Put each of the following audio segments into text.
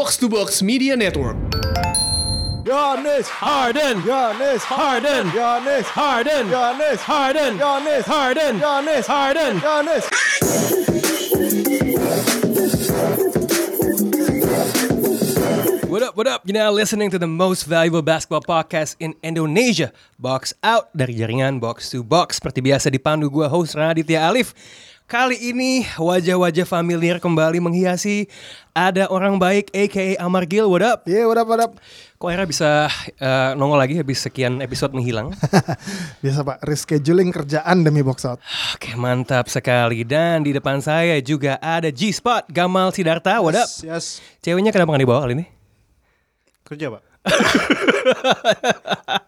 Box to Box Media Network. Giannis Harden, Giannis Harden, Giannis Harden, Giannis Harden, Giannis Harden, Giannis Harden. Giannis What up, what up? You're now listening to the most valuable basketball podcast in Indonesia. Box out dari jaringan Box to Box. Seperti biasa dipandu gua host Raditya Alif. Kali ini wajah-wajah familiar kembali menghiasi ada orang baik aka Amar Gil. What up? Iya what up what up Kok era bisa eh, nongol lagi habis sekian episode menghilang? Biasa pak rescheduling kerjaan demi box out Oke, mantap sekali. Dan di depan saya juga ada G-Spot Gamal Sidarta. What up? Yes Ceweknya kenapa nggak dibawa kali ini? Kerja pak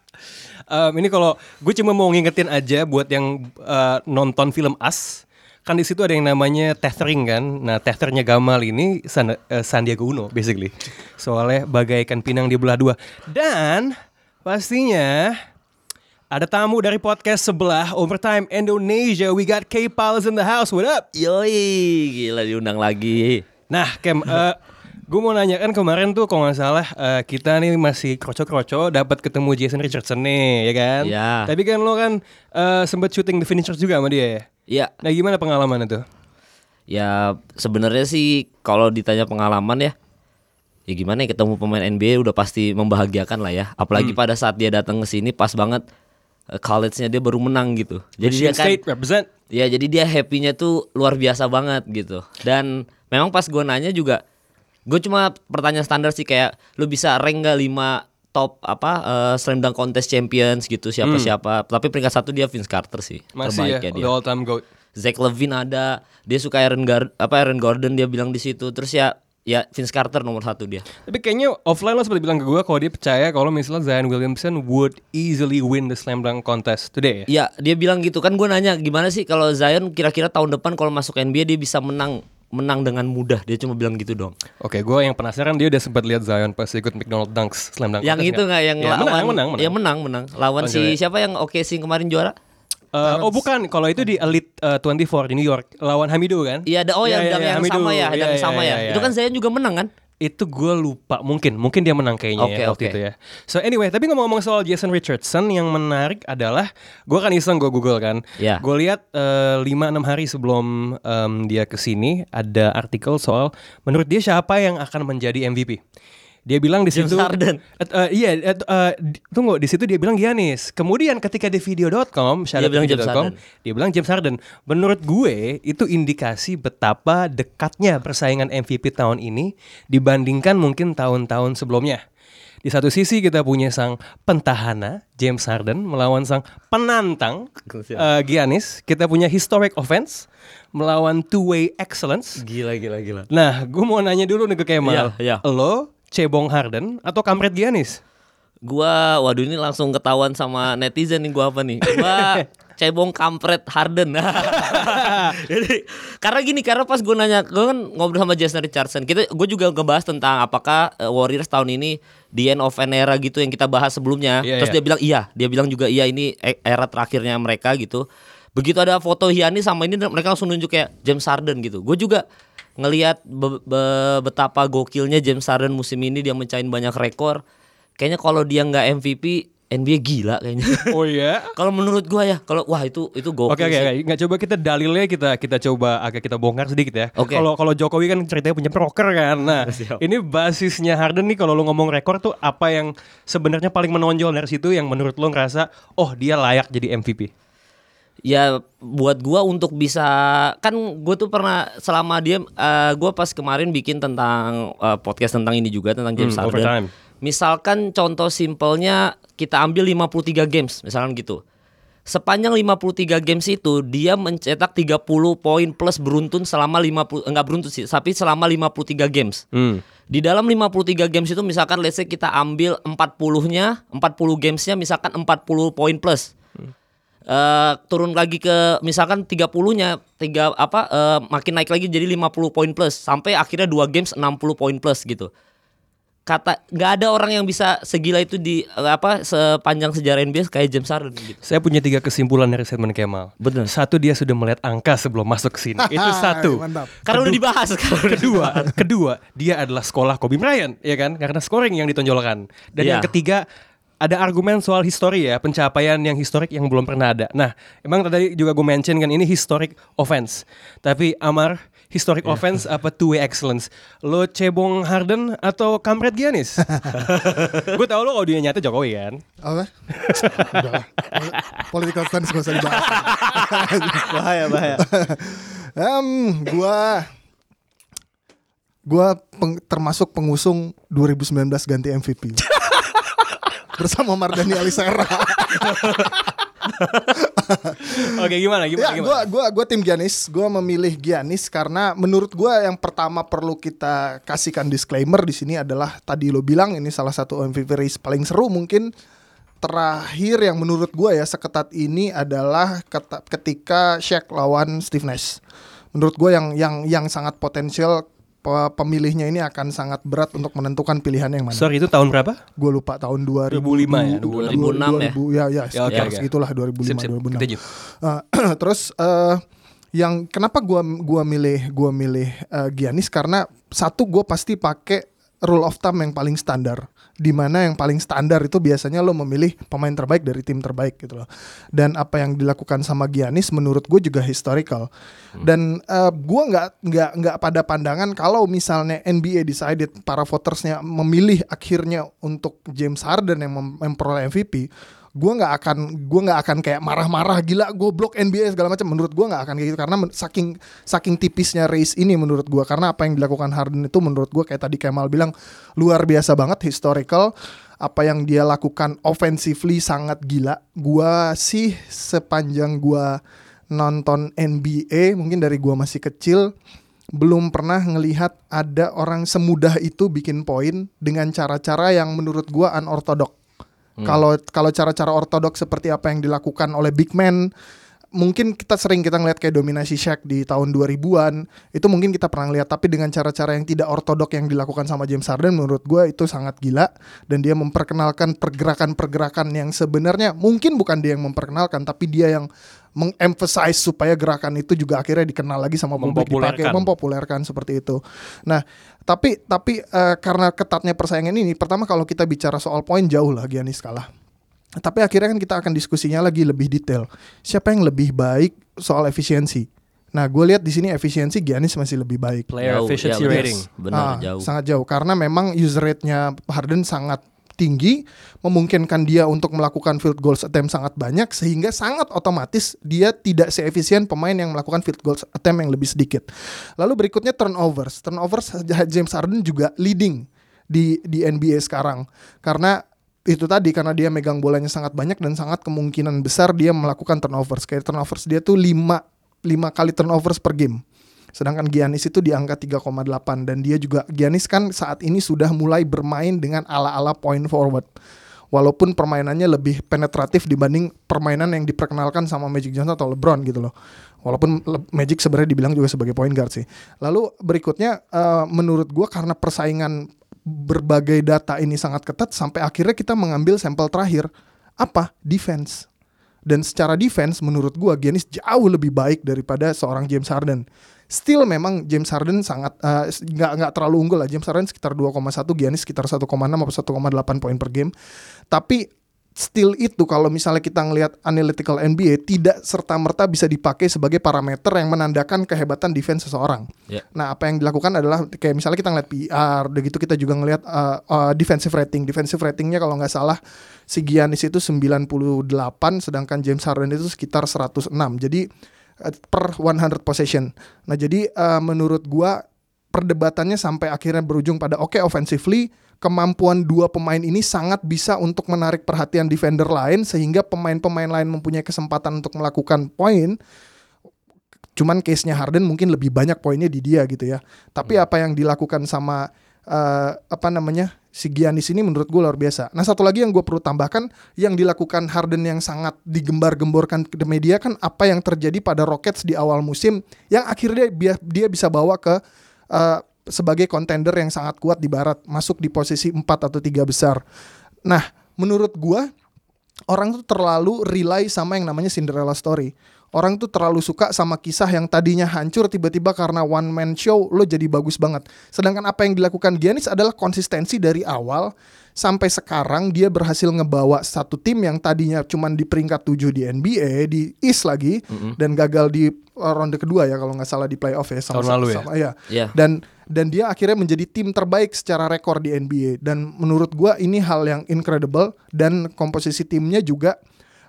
Em, ini kalau gue cuma mau ngingetin aja buat yang eh, nonton film As, kan di situ ada yang namanya tethering kan. Nah, tethernya Gamal ini San, eh, Sandiaga Uno basically. Soalnya bagaikan pinang di belah dua. Dan pastinya ada tamu dari podcast sebelah Overtime Indonesia. We got K Pals in the house. What up? Yoi, gila diundang lagi. Nah, Kem, eh gue mau nanya kan kemarin tuh kalau nggak salah eh, kita nih masih kroco-kroco dapat ketemu Jason Richardson nih, ya kan? Iya. Tapi kan lo kan eh, sempat syuting The Finishers juga sama dia ya? Ya, Nah gimana pengalaman itu? ya sebenarnya sih kalau ditanya pengalaman ya, ya gimana ya ketemu pemain NBA udah pasti membahagiakan lah ya. Apalagi pada saat dia datang ke sini pas banget eh, college-nya dia baru menang gitu. Jadi dia Michigan kan, State represent. ya jadi dia happy-nya tuh luar biasa banget gitu. Dan memang pas gue nanya juga, gue cuma pertanyaan standar sih kayak lu bisa rank gak 5 top apa eh, slam dunk contest champions gitu siapa-siapa. Tapi peringkat satu dia Vince Carter sih, Masih ya, terbaik ya dia. the all time goat. Zach Levine ada, dia suka Aaron Gar apa Aaron Gordon dia bilang di situ. Terus ya ya Vince Carter nomor satu dia. Tapi kayaknya offline lo sempat bilang ke gue kalau dia percaya kalau misalnya Zion Williamson would easily win the slam dunk contest today. ya? Iya, dia bilang gitu kan gue nanya gimana sih kalau Zion kira-kira tahun depan kalau masuk NBA dia bisa menang menang dengan mudah. Dia cuma bilang gitu dong. Oke, gue yang penasaran dia udah sempat lihat Zion pas ikut McDonald Dunks slam dunk yang itu nggak yang Ya, lawan menang, menang, menang. Ya menang, menang. Lawan Lawan si cewek. siapa yang oke sih kemarin juara? Eh, oh bukan, kalau itu di Elite eh, 24 di New York lawan Hamido kan? Iya, oh Iya, yang iya, yang, iya, yang Hamidu. sama ya, Iya, yang iya, sama iya, ya. iya. Itu kan Zion juga menang kan? Itu gue lupa, mungkin mungkin dia menang kayaknya Oke, ya waktu oke. itu ya. So anyway, tapi ngomong-ngomong soal Jason Richardson yang menarik adalah gue kan iseng gue Google kan. Ya. Gue lihat 5-6 hari sebelum em, dia ke sini ada artikel soal menurut dia siapa yang akan menjadi MVP. Dia bilang di situ Harden. Eh, eh, iya, eh, eh, di- tunggu di situ dia bilang Giannis. Kemudian ketika di video.com, Dia bilang James Harden. dia bilang James Harden. Menurut gue itu indikasi betapa dekatnya persaingan MVP tahun ini dibandingkan mungkin tahun-tahun sebelumnya. Di satu sisi kita punya sang pentahana James Harden melawan sang penantang eh, Giannis. Kita punya historic offense melawan two way excellence. Gila gila gila. Nah, gue mau nanya dulu nih ke Kemal. Iya, iya. Lo cebong Harden atau kampret Giannis? Gua waduh ini langsung ketahuan sama netizen nih gua apa nih. Gua cebong kampret Harden. Jadi karena gini karena pas gue nanya gue kan ngobrol sama Jason Richardson. Kita gue juga ngebahas tentang apakah eh, Warriors tahun ini the end of an era gitu yang kita bahas sebelumnya. Iya, Terus iya. dia bilang iya, dia bilang juga iya ini e- era terakhirnya mereka gitu. Begitu ada foto Giannis sama ini mereka langsung nunjuk kayak James Harden gitu. Gue juga ngelihat be- be- betapa gokilnya James Harden musim ini dia mencahin banyak rekor. Kayaknya kalau dia nggak MVP NBA gila kayaknya. Oh iya. kalau menurut gua ya, kalau wah itu itu gokil Oke oke sih. oke. Nggak coba kita dalilnya kita kita coba agak kita bongkar sedikit ya. Oke. Kalau kalau Jokowi kan ceritanya punya proker kan. Nah, ini basisnya Harden nih kalau lo ngomong rekor tuh apa yang sebenarnya paling menonjol dari situ yang menurut lo ngerasa oh dia layak jadi MVP. Ya buat gua untuk bisa kan gue tuh pernah selama dia eh, gua pas kemarin bikin tentang eh, podcast tentang ini juga tentang James Hmm, Harden. overtime. Misalkan contoh simpelnya kita ambil 53 games misalkan gitu. Sepanjang 53 games itu dia mencetak 30 poin plus beruntun selama 50 enggak beruntun sih, tapi selama 53 games. Hmm. Di dalam 53 games itu misalkan let's say kita ambil 40-nya, 40 gamesnya misalkan 40 poin plus. Eh, turun lagi ke misalkan 30-nya tiga apa eh, makin naik lagi jadi 50 poin plus sampai akhirnya dua games 60 poin plus gitu. kata nggak ada orang yang bisa segila itu di eh, apa sepanjang sejarah NBA kayak James Harden gitu. Saya punya tiga kesimpulan dari statement Kemal. Bener. Satu dia sudah melihat angka sebelum masuk ke sini. Itu satu. Mantap. Karena udah dibahas sekarang. kedua, kedua dia adalah sekolah Kobe Bryant, ya kan? Karena scoring yang ditonjolkan. Dan Iya. yang ketiga ada argumen soal histori ya, pencapaian yang historik yang belum pernah ada. Nah, emang tadi juga gue mention kan ini historic offense. Tapi Amar, historic offense apa two way excellence? Lo cebong Harden atau kampret Giannis? gue tau lo audio nyata Jokowi kan? Apa? Udah lah. Political stance gak usah dibahas. bahaya bahaya Em, gua gua peng- termasuk pengusung 2019 ganti MVP. Bersama Mardani Alisera. Oke, gimana? Gimana? ya, gimana? gua gua gua tim Giannis. Gua memilih Giannis karena menurut gua yang pertama perlu kita kasihkan disclaimer di sini adalah tadi lo bilang ini salah satu MVP race paling seru mungkin terakhir yang menurut gua ya seketat ini adalah ketika Shaq lawan Steve Nash. Menurut gua yang yang yang sangat potensial pemilihnya ini akan sangat berat untuk menentukan pilihan yang mana. Sorry, itu tahun berapa? Gue lupa tahun 2000, 2005 ya, 2006 ya? 2000, ya ya, sekitar oke, oke. segitulah 2005 Sip, sip. 2006. Kita jujur. Uh, terus eh yang kenapa gua gua milih gua milih eh, Giannis karena satu gua pasti pakai rule of thumb yang paling standar di mana yang paling standar itu biasanya lo memilih pemain terbaik dari tim terbaik gitu loh. Dan apa yang dilakukan sama Giannis menurut gue juga historical. Dan eh, gua nggak nggak nggak pada pandangan kalau misalnya NBA decided para votersnya memilih akhirnya untuk James Harden yang mem- memperoleh MVP gue nggak akan gue nggak akan kayak marah-marah gila goblok NBA segala macam. Menurut gue nggak akan kayak gitu. Karena saking saking tipisnya race ini menurut gue karena apa yang dilakukan Harden itu menurut gue kayak tadi Kemal bilang luar biasa banget historical. Apa yang dia lakukan offensively sangat gila. Gue sih sepanjang gue nonton NBA mungkin dari gue masih kecil belum pernah ngelihat ada orang semudah itu bikin poin dengan cara-cara yang menurut gua unorthodox. Kalau kalau cara-cara ortodok seperti apa yang dilakukan oleh big man mungkin kita sering kita ngeliat kayak dominasi Shaq di tahun 2000-an itu mungkin kita pernah lihat tapi dengan cara-cara yang tidak ortodok yang dilakukan sama James Harden menurut gue itu sangat gila. Dan dia memperkenalkan pergerakan-pergerakan yang sebenarnya mungkin bukan dia yang memperkenalkan tapi dia yang mengemphasize supaya gerakan itu juga akhirnya dikenal lagi sama publik dipakai Mempopulerkan. seperti itu. Nah, tapi tapi eh, karena ketatnya persaingan ini, pertama kalau kita bicara soal poin jauh lah Giannis kalah. Tapi akhirnya kan kita akan diskusinya lagi lebih detail. Siapa yang lebih baik soal efisiensi? Nah, gue lihat di sini efisiensi Giannis masih lebih baik. Player Jauh, efficiency ya, benar. rating. Benar Ah, jauh. Sangat jauh karena memang user rate-nya Harden sangat tinggi, memungkinkan dia untuk melakukan field goals attempt sangat banyak sehingga sangat otomatis dia tidak seefisien pemain yang melakukan field goals attempt yang lebih sedikit. Lalu berikutnya turnovers. Turnovers James Harden juga leading di di NBA sekarang karena itu tadi karena dia megang bolanya sangat banyak dan sangat kemungkinan besar dia melakukan turnovers. Kayak turnovers dia tuh 5 5 kali turnovers per game. Sedangkan Giannis itu di angka 3,8 dan dia juga Giannis kan saat ini sudah mulai bermain dengan ala-ala point forward. Walaupun permainannya lebih penetratif dibanding permainan yang diperkenalkan sama Magic Johnson atau LeBron gitu loh. Walaupun Magic sebenarnya dibilang juga sebagai point guard sih. Lalu berikutnya eh, menurut gua karena persaingan berbagai data ini sangat ketat sampai akhirnya kita mengambil sampel terakhir apa? Defense. Dan secara defense menurut gua Giannis jauh lebih baik daripada seorang James Harden. Still memang James Harden sangat eh, nggak nggak terlalu unggul lah. James Harden sekitar 2,1, Giannis sekitar 1,6 atau 1,8 poin per game. Tapi still itu kalau misalnya kita ngelihat analytical NBA tidak serta merta bisa dipakai sebagai parameter yang menandakan kehebatan defense seseorang. Ya. Nah, apa yang dilakukan adalah kayak misalnya kita ngeliat PR, udah gitu kita juga ngeliat uh, uh, defensive rating. Defensive ratingnya kalau nggak salah si Giannis itu 98, sedangkan James Harden itu sekitar 106. Jadi uh, per 100 possession. Nah, jadi uh, menurut gua perdebatannya sampai akhirnya berujung pada oke offensively kemampuan dua pemain ini sangat bisa untuk menarik perhatian defender lain sehingga pemain-pemain lain mempunyai kesempatan untuk melakukan poin cuman case-nya Harden mungkin lebih banyak poinnya di dia gitu ya. Tapi apa yang dilakukan sama eh, apa namanya si Giannis ini menurut gue luar biasa. Nah satu lagi yang gue perlu tambahkan yang dilakukan Harden yang sangat digembar-gemborkan ke media kan apa yang terjadi pada Rockets di awal musim yang akhirnya dia, dia bisa bawa ke eh, sebagai kontender yang sangat kuat di barat, masuk di posisi 4 atau tiga besar. Nah, menurut gua orang tuh terlalu rely sama yang namanya Cinderella story. Orang tuh terlalu suka sama kisah yang tadinya hancur tiba-tiba karena one man show lo jadi bagus banget. Sedangkan apa yang dilakukan Giannis adalah konsistensi dari awal sampai sekarang dia berhasil ngebawa satu tim yang tadinya cuman di peringkat 7 di NBA di East lagi dan gagal di uh, ronde kedua ya kalau nggak salah di playoff ya sama Tahun lalu ya? sama, ya. Iya. Dan dan dia akhirnya menjadi tim terbaik secara rekor di NBA dan menurut gua ini hal yang incredible dan komposisi timnya juga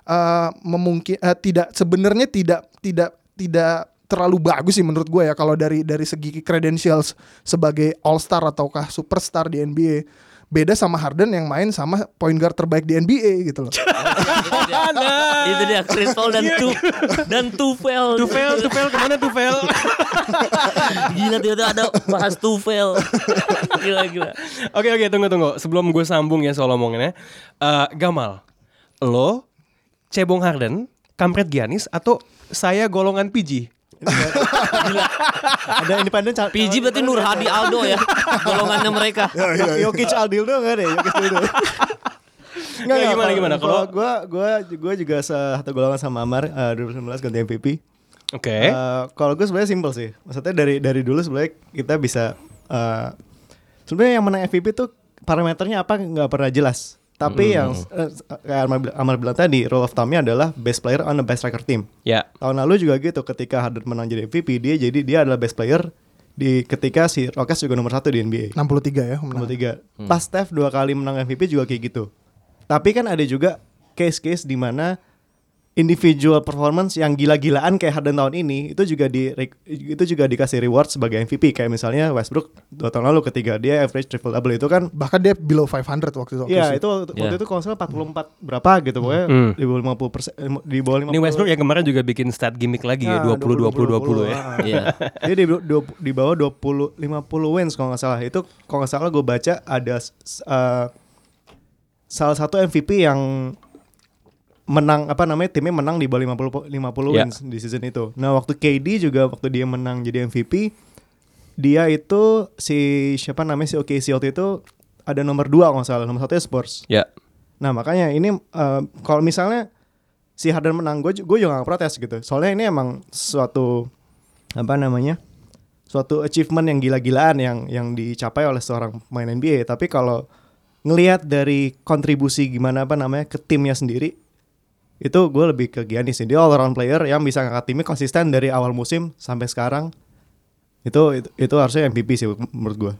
uh, memungkin uh, tidak sebenarnya tidak tidak tidak terlalu bagus sih menurut gue ya kalau dari dari segi credentials sebagai all star ataukah superstar di NBA beda sama Harden yang main sama point guard terbaik di NBA gitu loh. itu dia Chris Paul dan tu dan Tufel. Tufel, Tufel ke mana Tufel? Gila tiba-tiba ada bahas Tufel. Gila gila. Oke oke tunggu tunggu sebelum gue sambung ya soal omongannya. Eh, Gamal, lo cebong Harden, kampret Giannis atau saya golongan PG? Ada independen PG berarti Nur Hadi Aldo ya golongannya mereka. Jokic Aldildo enggak deh, Jokic Aldildo. Nggak, gimana, gimana? Kalau- gue gue gue juga satu golongan sama Amar eh, 2019 ganti MVP. Oke. Eh, kalau gue sebenarnya simpel sih. Maksudnya dari dari dulu sebenarnya kita bisa eh, sebenarnya yang menang MVP tuh parameternya apa nggak pernah jelas. Tapi yang eh, kayak Amar, bilang- Amar bilang tadi, rule of thumb-nya adalah best player on the best record team. Ya. Tahun lalu juga gitu ketika Harden menang jadi MVP dia jadi dia adalah best player di ketika si Rockets juga nomor satu di NBA. 63 ya. menang. Nomor tiga. Pas Steph dua kali menang MVP juga kayak gitu. Tapi kan ada juga case-case di mana individual performance yang gila-gilaan kayak Harden tahun ini itu juga di itu juga dikasih reward sebagai MVP kayak misalnya Westbrook dua tahun lalu ketika dia average triple double itu kan Bahkan dia below 500 waktu itu. Iya itu Iya. waktu itu kalau nggak salah 44 berapa gitu pokoknya Hmm. di bawah 50 persen di bawah 50 Ini Westbrook yang kemarin juga bikin stat gimmick lagi ya, Nah, 20 20 20, ya. ah. Iya. Dia di, di bawah 20 50 wins kalau nggak salah. Itu kalau nggak salah gue baca ada uh, salah satu MVP yang menang apa namanya timnya menang di bawah 50 po- 50 Ya. wins di season itu. Nah, waktu KD juga waktu dia menang jadi MVP dia itu si siapa namanya si OKC waktu itu ada nomor dua kalau salah nomor satunya Spurs. Ya. Nah makanya ini eh, kalau misalnya si Harden menang gue gue juga gak protes gitu. Soalnya ini emang suatu apa namanya suatu achievement yang gila-gilaan yang yang dicapai oleh seorang pemain NBA. Tapi kalau ngelihat dari kontribusi gimana apa namanya ke timnya sendiri itu gue lebih ke Giannis sih. Dia all around player yang bisa ngangkat timnya konsisten dari awal musim sampai sekarang. Itu itu, itu harusnya MVP sih menurut gue.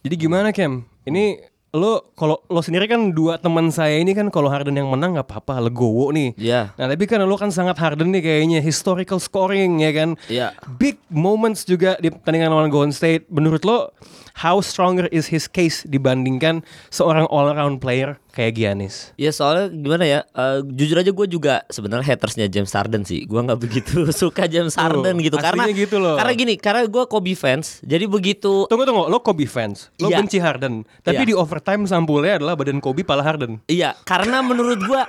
Jadi gimana Kem? Ini lo kalau lo sendiri kan dua teman saya ini kan kalau Harden yang menang nggak apa-apa legowo nih. Iya. Nah tapi kan lo kan sangat Harden nih kayaknya historical scoring ya kan. Iya. Big moments juga di pertandingan lawan Golden State. Menurut lo how stronger is his case dibandingkan seorang all around player kayak Giannis? Ya soalnya gimana ya, eh, jujur aja gue juga sebenarnya hatersnya James Harden sih. Gue nggak begitu suka James Harden gitu karena gitu loh. karena gini, karena gue Kobe fans. Jadi begitu Tunggu tunggu, lo Kobe fans, lo Iya. benci Harden, tapi Iya. di overtime sampulnya adalah badan Kobe pala Harden. Iya, karena menurut gua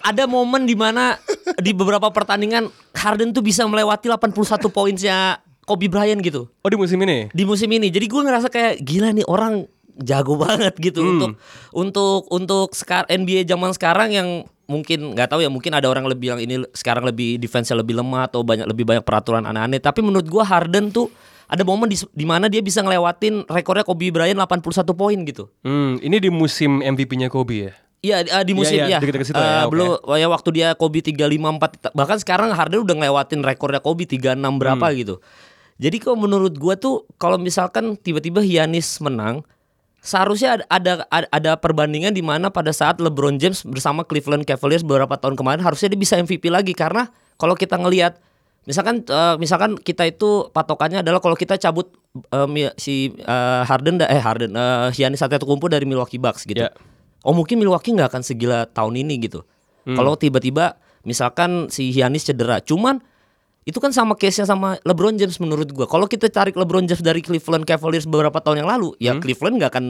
ada momen di mana di beberapa pertandingan Harden tuh bisa melewati 81 poinnya Kobe Bryant gitu Oh di musim ini? di musim ini. Jadi gua ngerasa kayak gila nih orang jago banget gitu untuk untuk untuk sekar NBA zaman sekarang yang mungkin nggak tahu ya mungkin ada orang lebih yang ini sekarang lebih defense lebih lemah atau banyak lebih banyak peraturan aneh-aneh tapi menurut gua Harden tuh ada momen di, di mana dia bisa ngelewatin rekornya Kobe Bryant 81 poin gitu. Hmm, ini di musim MVP-nya Kobe ya? Iya eh, di musim Iya, iya, ya. deket-deket situ Eh, ya, oke. Belum ya waktu dia Kobe 354 bahkan sekarang Harden udah ngelewatin rekornya Kobe 36 berapa Hmm. gitu. Jadi kalau menurut gua tuh kalau misalkan tiba-tiba Giannis menang seharusnya ada, ada ada- perbandingan di mana pada saat LeBron James bersama Cleveland Cavaliers beberapa tahun kemarin harusnya dia bisa MVP lagi karena kalau kita ngelihat misalkan eh, misalkan kita itu patokannya adalah kalau kita cabut mi- si eh, Harden eh Harden eh, Giannis Antetokounmpo dari Milwaukee Bucks gitu. Ya. Oh mungkin Milwaukee nggak akan segila tahun ini gitu. Kalau tiba-tiba misalkan si Giannis cedera, cuman itu kan sama case-nya sama LeBron James menurut gua. Kalau kita tarik LeBron James dari Cleveland Cavaliers beberapa tahun yang lalu, ya Cleveland nggak akan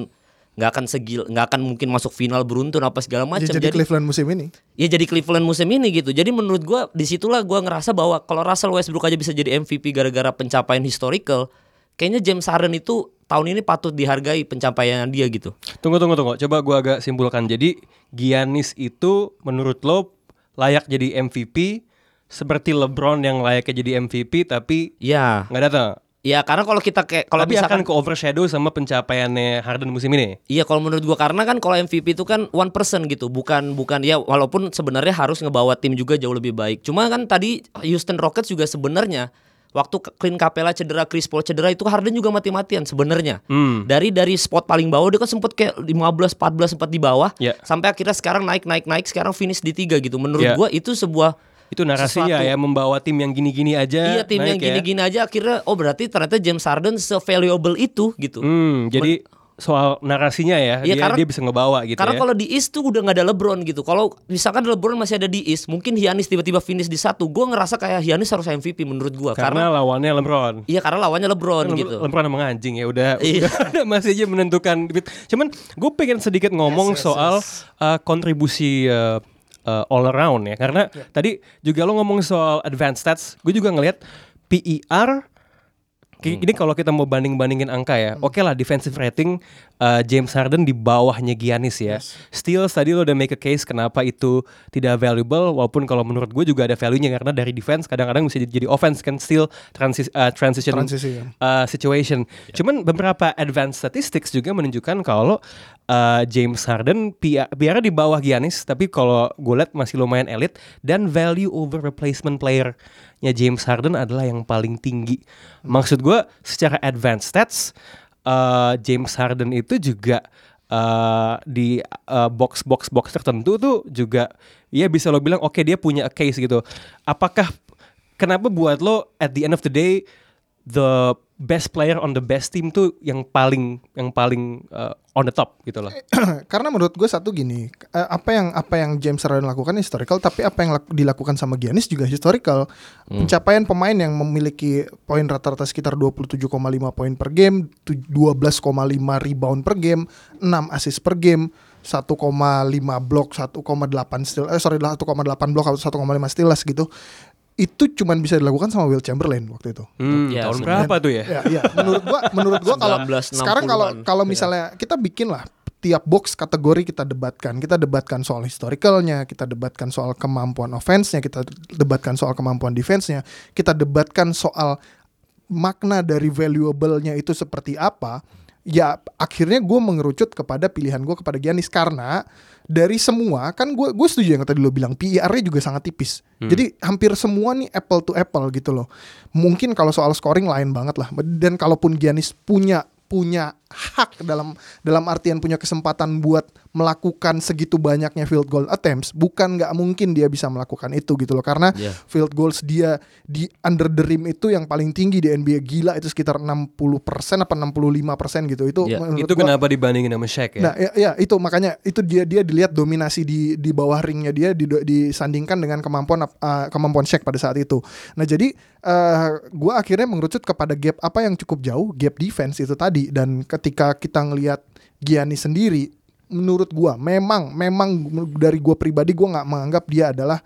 nggak akan segil nggak akan mungkin masuk final beruntun apa segala macam. Dia jadi Cleveland musim ini. ya jadi Cleveland musim ini gitu. Jadi menurut gua di situlah gua ngerasa bahwa kalau Russell Westbrook aja bisa jadi MVP gara-gara pencapaian historical, kayaknya James Harden itu tahun ini patut dihargai pencapaian dia gitu. Tunggu tunggu tunggu. Coba gua agak simpulkan. Jadi Giannis itu menurut lo layak jadi MVP seperti LeBron yang layaknya jadi MVP tapi Ya, nggak datang. ya karena kalau kita kayak kalau misalkan akan ke overshadow sama pencapaiannya Harden musim ini. Iya kalau menurut gua karena kan kalau MVP itu kan one person gitu, bukan bukan ya walaupun sebenarnya harus ngebawa tim juga jauh lebih baik. Cuma kan tadi Houston Rockets juga sebenarnya waktu Clint Capella cedera, Chris Paul cedera itu Harden juga mati-matian sebenarnya. Hmm. Dari dari spot paling bawah dia kan sempat kayak 15 14 sempat di bawah Ya. sampai akhirnya sekarang naik naik naik sekarang finish di tiga gitu. Menurut Ya. gua itu sebuah Itu narasinya Sesuatu. ya membawa tim yang gini-gini aja. iya tim yang ya. gini-gini aja akhirnya oh berarti ternyata James Harden se-valuable itu gitu. Hmm, jadi soal narasinya ya, Iya, dia, karena- dia bisa ngebawa gitu Karena ya. kalau di East tuh udah nggak ada LeBron gitu. Kalau misalkan LeBron masih ada di East, mungkin Giannis tiba-tiba finish di satu. Gue ngerasa kayak Giannis harus MVP menurut gue. karena, Karena, lawannya LeBron. iya karena lawannya LeBron Kan gitu. LeBron emang anjing ya udah, Iya. udah masih aja menentukan. Cuman gue pengen sedikit ngomong soal uh, kontribusi uh, uh, all around ya karena tadi juga lo ngomong soal advanced stats, gue juga ngelihat PER Kayak Ini kalau kita mau banding-bandingin angka ya, oke lah defensive rating uh, James Harden di bawahnya Giannis ya. Steals tadi lo udah make a case kenapa itu tidak valuable, walaupun kalau menurut gue juga ada value-nya karena dari defense kadang-kadang bisa jadi offense kan still transi- uh, transition Transisi, ya. uh, situation. Cuman beberapa advanced statistics juga menunjukkan kalau uh, James Harden biarnya di bawah Giannis, tapi kalau gue lihat masih lumayan elit dan value over replacement player-nya James Harden adalah yang paling tinggi. Maksud gue secara advanced stats uh, James Harden itu juga uh, di uh, box box box tertentu tuh juga ya bisa lo bilang oke dia punya a case gitu. Apakah kenapa buat lo at the end of the day the best player on the best team tuh yang paling yang paling on the top gitu loh. karena menurut gue satu gini eh, apa yang apa yang James Harden lakukan historical tapi apa yang laku- dilakukan sama Giannis juga historical. Pencapaian pemain yang memiliki poin rata-rata sekitar 27,5 poin per game tu- 12,5 rebound per game 6 assist per game 1,5 block 1,8 steal eh sorry 1,8 block atau 1,5 steals gitu itu cuman bisa dilakukan sama Will Chamberlain waktu itu Hmm, Ya, tahun berapa tuh ya? Ya, iya. Menurut gua, menurut gua kalau 1960-an. sekarang kalau kalau misalnya kita bikin lah tiap box kategori kita debatkan, kita debatkan soal historicalnya, kita debatkan soal kemampuan offense-nya, kita debatkan soal kemampuan defense-nya, kita debatkan soal makna dari valuable-nya itu seperti apa. Ya akhirnya gue mengerucut kepada pilihan gue kepada Giannis karena dari semua kan gue gue setuju yang tadi lo bilang PER-nya juga sangat tipis. Jadi hampir semua nih apple to apple gitu loh. Mungkin kalau soal scoring lain banget lah. Dan kalaupun Giannis punya punya hak dalam dalam artian punya kesempatan buat melakukan segitu banyaknya field goal attempts bukan nggak mungkin dia bisa melakukan itu gitu loh karena Iya. field goals dia di under the rim itu yang paling tinggi di NBA gila itu sekitar 60% apa 65% gitu itu Iya, menurut Itu gua- kenapa dibandingin sama Shaq ya? Nah, ya, ya, itu makanya itu dia dia dilihat dominasi di di bawah ringnya dia di, disandingkan dengan kemampuan uh, kemampuan Shaq pada saat itu. Nah, jadi uh, gua akhirnya mengerucut kepada gap apa yang cukup jauh, gap defense itu tadi dan ketika kita ngelihat Giannis sendiri menurut gua memang memang dari gua pribadi gua nggak menganggap dia adalah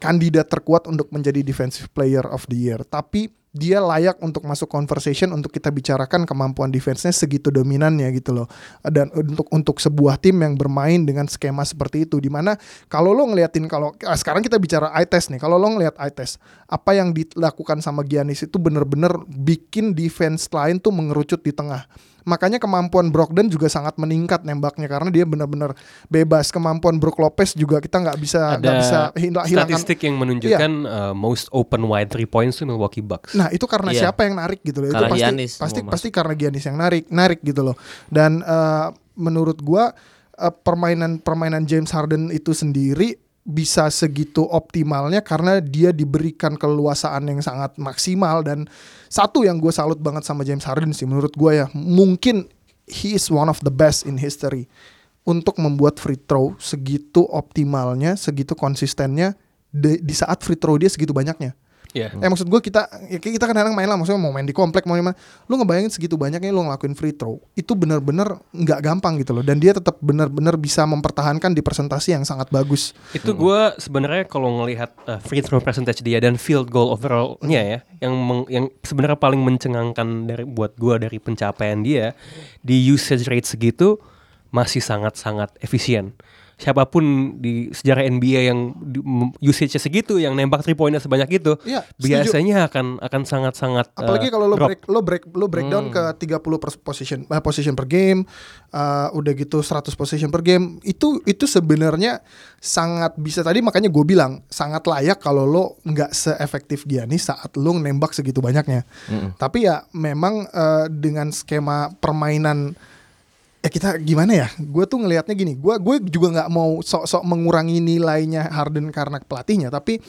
kandidat terkuat untuk menjadi defensive player of the year. Tapi dia layak untuk masuk conversation untuk kita bicarakan kemampuan defense-nya segitu dominannya gitu loh. Dan untuk untuk sebuah tim yang bermain dengan skema seperti itu di mana kalau lo ngeliatin kalau ah, sekarang kita bicara eye test nih kalau lo ngeliat eye test apa yang dilakukan sama Giannis itu bener-bener bikin defense lain tuh mengerucut di tengah makanya kemampuan Brogdon juga sangat meningkat nembaknya karena dia benar-benar bebas kemampuan Brook Lopez juga kita nggak bisa nggak bisa hila- hilangkan statistik yang menunjukkan uh, most open wide three points itu Milwaukee Bucks. Nah itu karena Iya. siapa yang narik gitu loh. Itu Karena pasti Giannis pasti pasti karena Giannis yang narik narik gitu loh. Dan eh, menurut gua eh, permainan permainan James Harden itu sendiri bisa segitu optimalnya karena dia diberikan keleluasaan yang sangat maksimal dan satu yang gue salut banget sama James Harden sih menurut gua ya. Mungkin he is one of the best in history untuk membuat free throw segitu optimalnya segitu konsistennya di, di saat free throw dia segitu banyaknya Iya. Eh maksud gue kita ya kita kadang-kadang main lah maksudnya mau main di komplek mau main lu ngebayangin segitu banyaknya lu ngelakuin free throw itu bener-bener nggak gampang gitu loh dan dia tetap bener-bener bisa mempertahankan di presentasi yang sangat bagus. Itu gue sebenarnya kalau ngelihat uh, free throw percentage dia dan field goal overallnya ya, yang meng- yang sebenarnya paling mencengangkan dari buat gue dari pencapaian dia di usage rate segitu masih sangat-sangat efisien. Siapa pun di sejarah NBA yang usage-nya segitu, yang nembak three pointnya sebanyak itu, setuju. biasanya akan akan sangat-sangat uh, Apalagi kalau lo drop. break lo break lo breakdown ke 30 per position eh, position per game, uh, udah gitu 100 position per game, itu itu sebenarnya sangat bisa tadi makanya gue bilang sangat layak kalau lo nggak seefektif Giannis saat lo nembak segitu banyaknya. Tapi ya memang uh, dengan skema permainan ya kita gimana ya? Gue tuh ngelihatnya gini, gue gue juga nggak mau sok-sok mengurangi nilainya Harden karena pelatihnya, tapi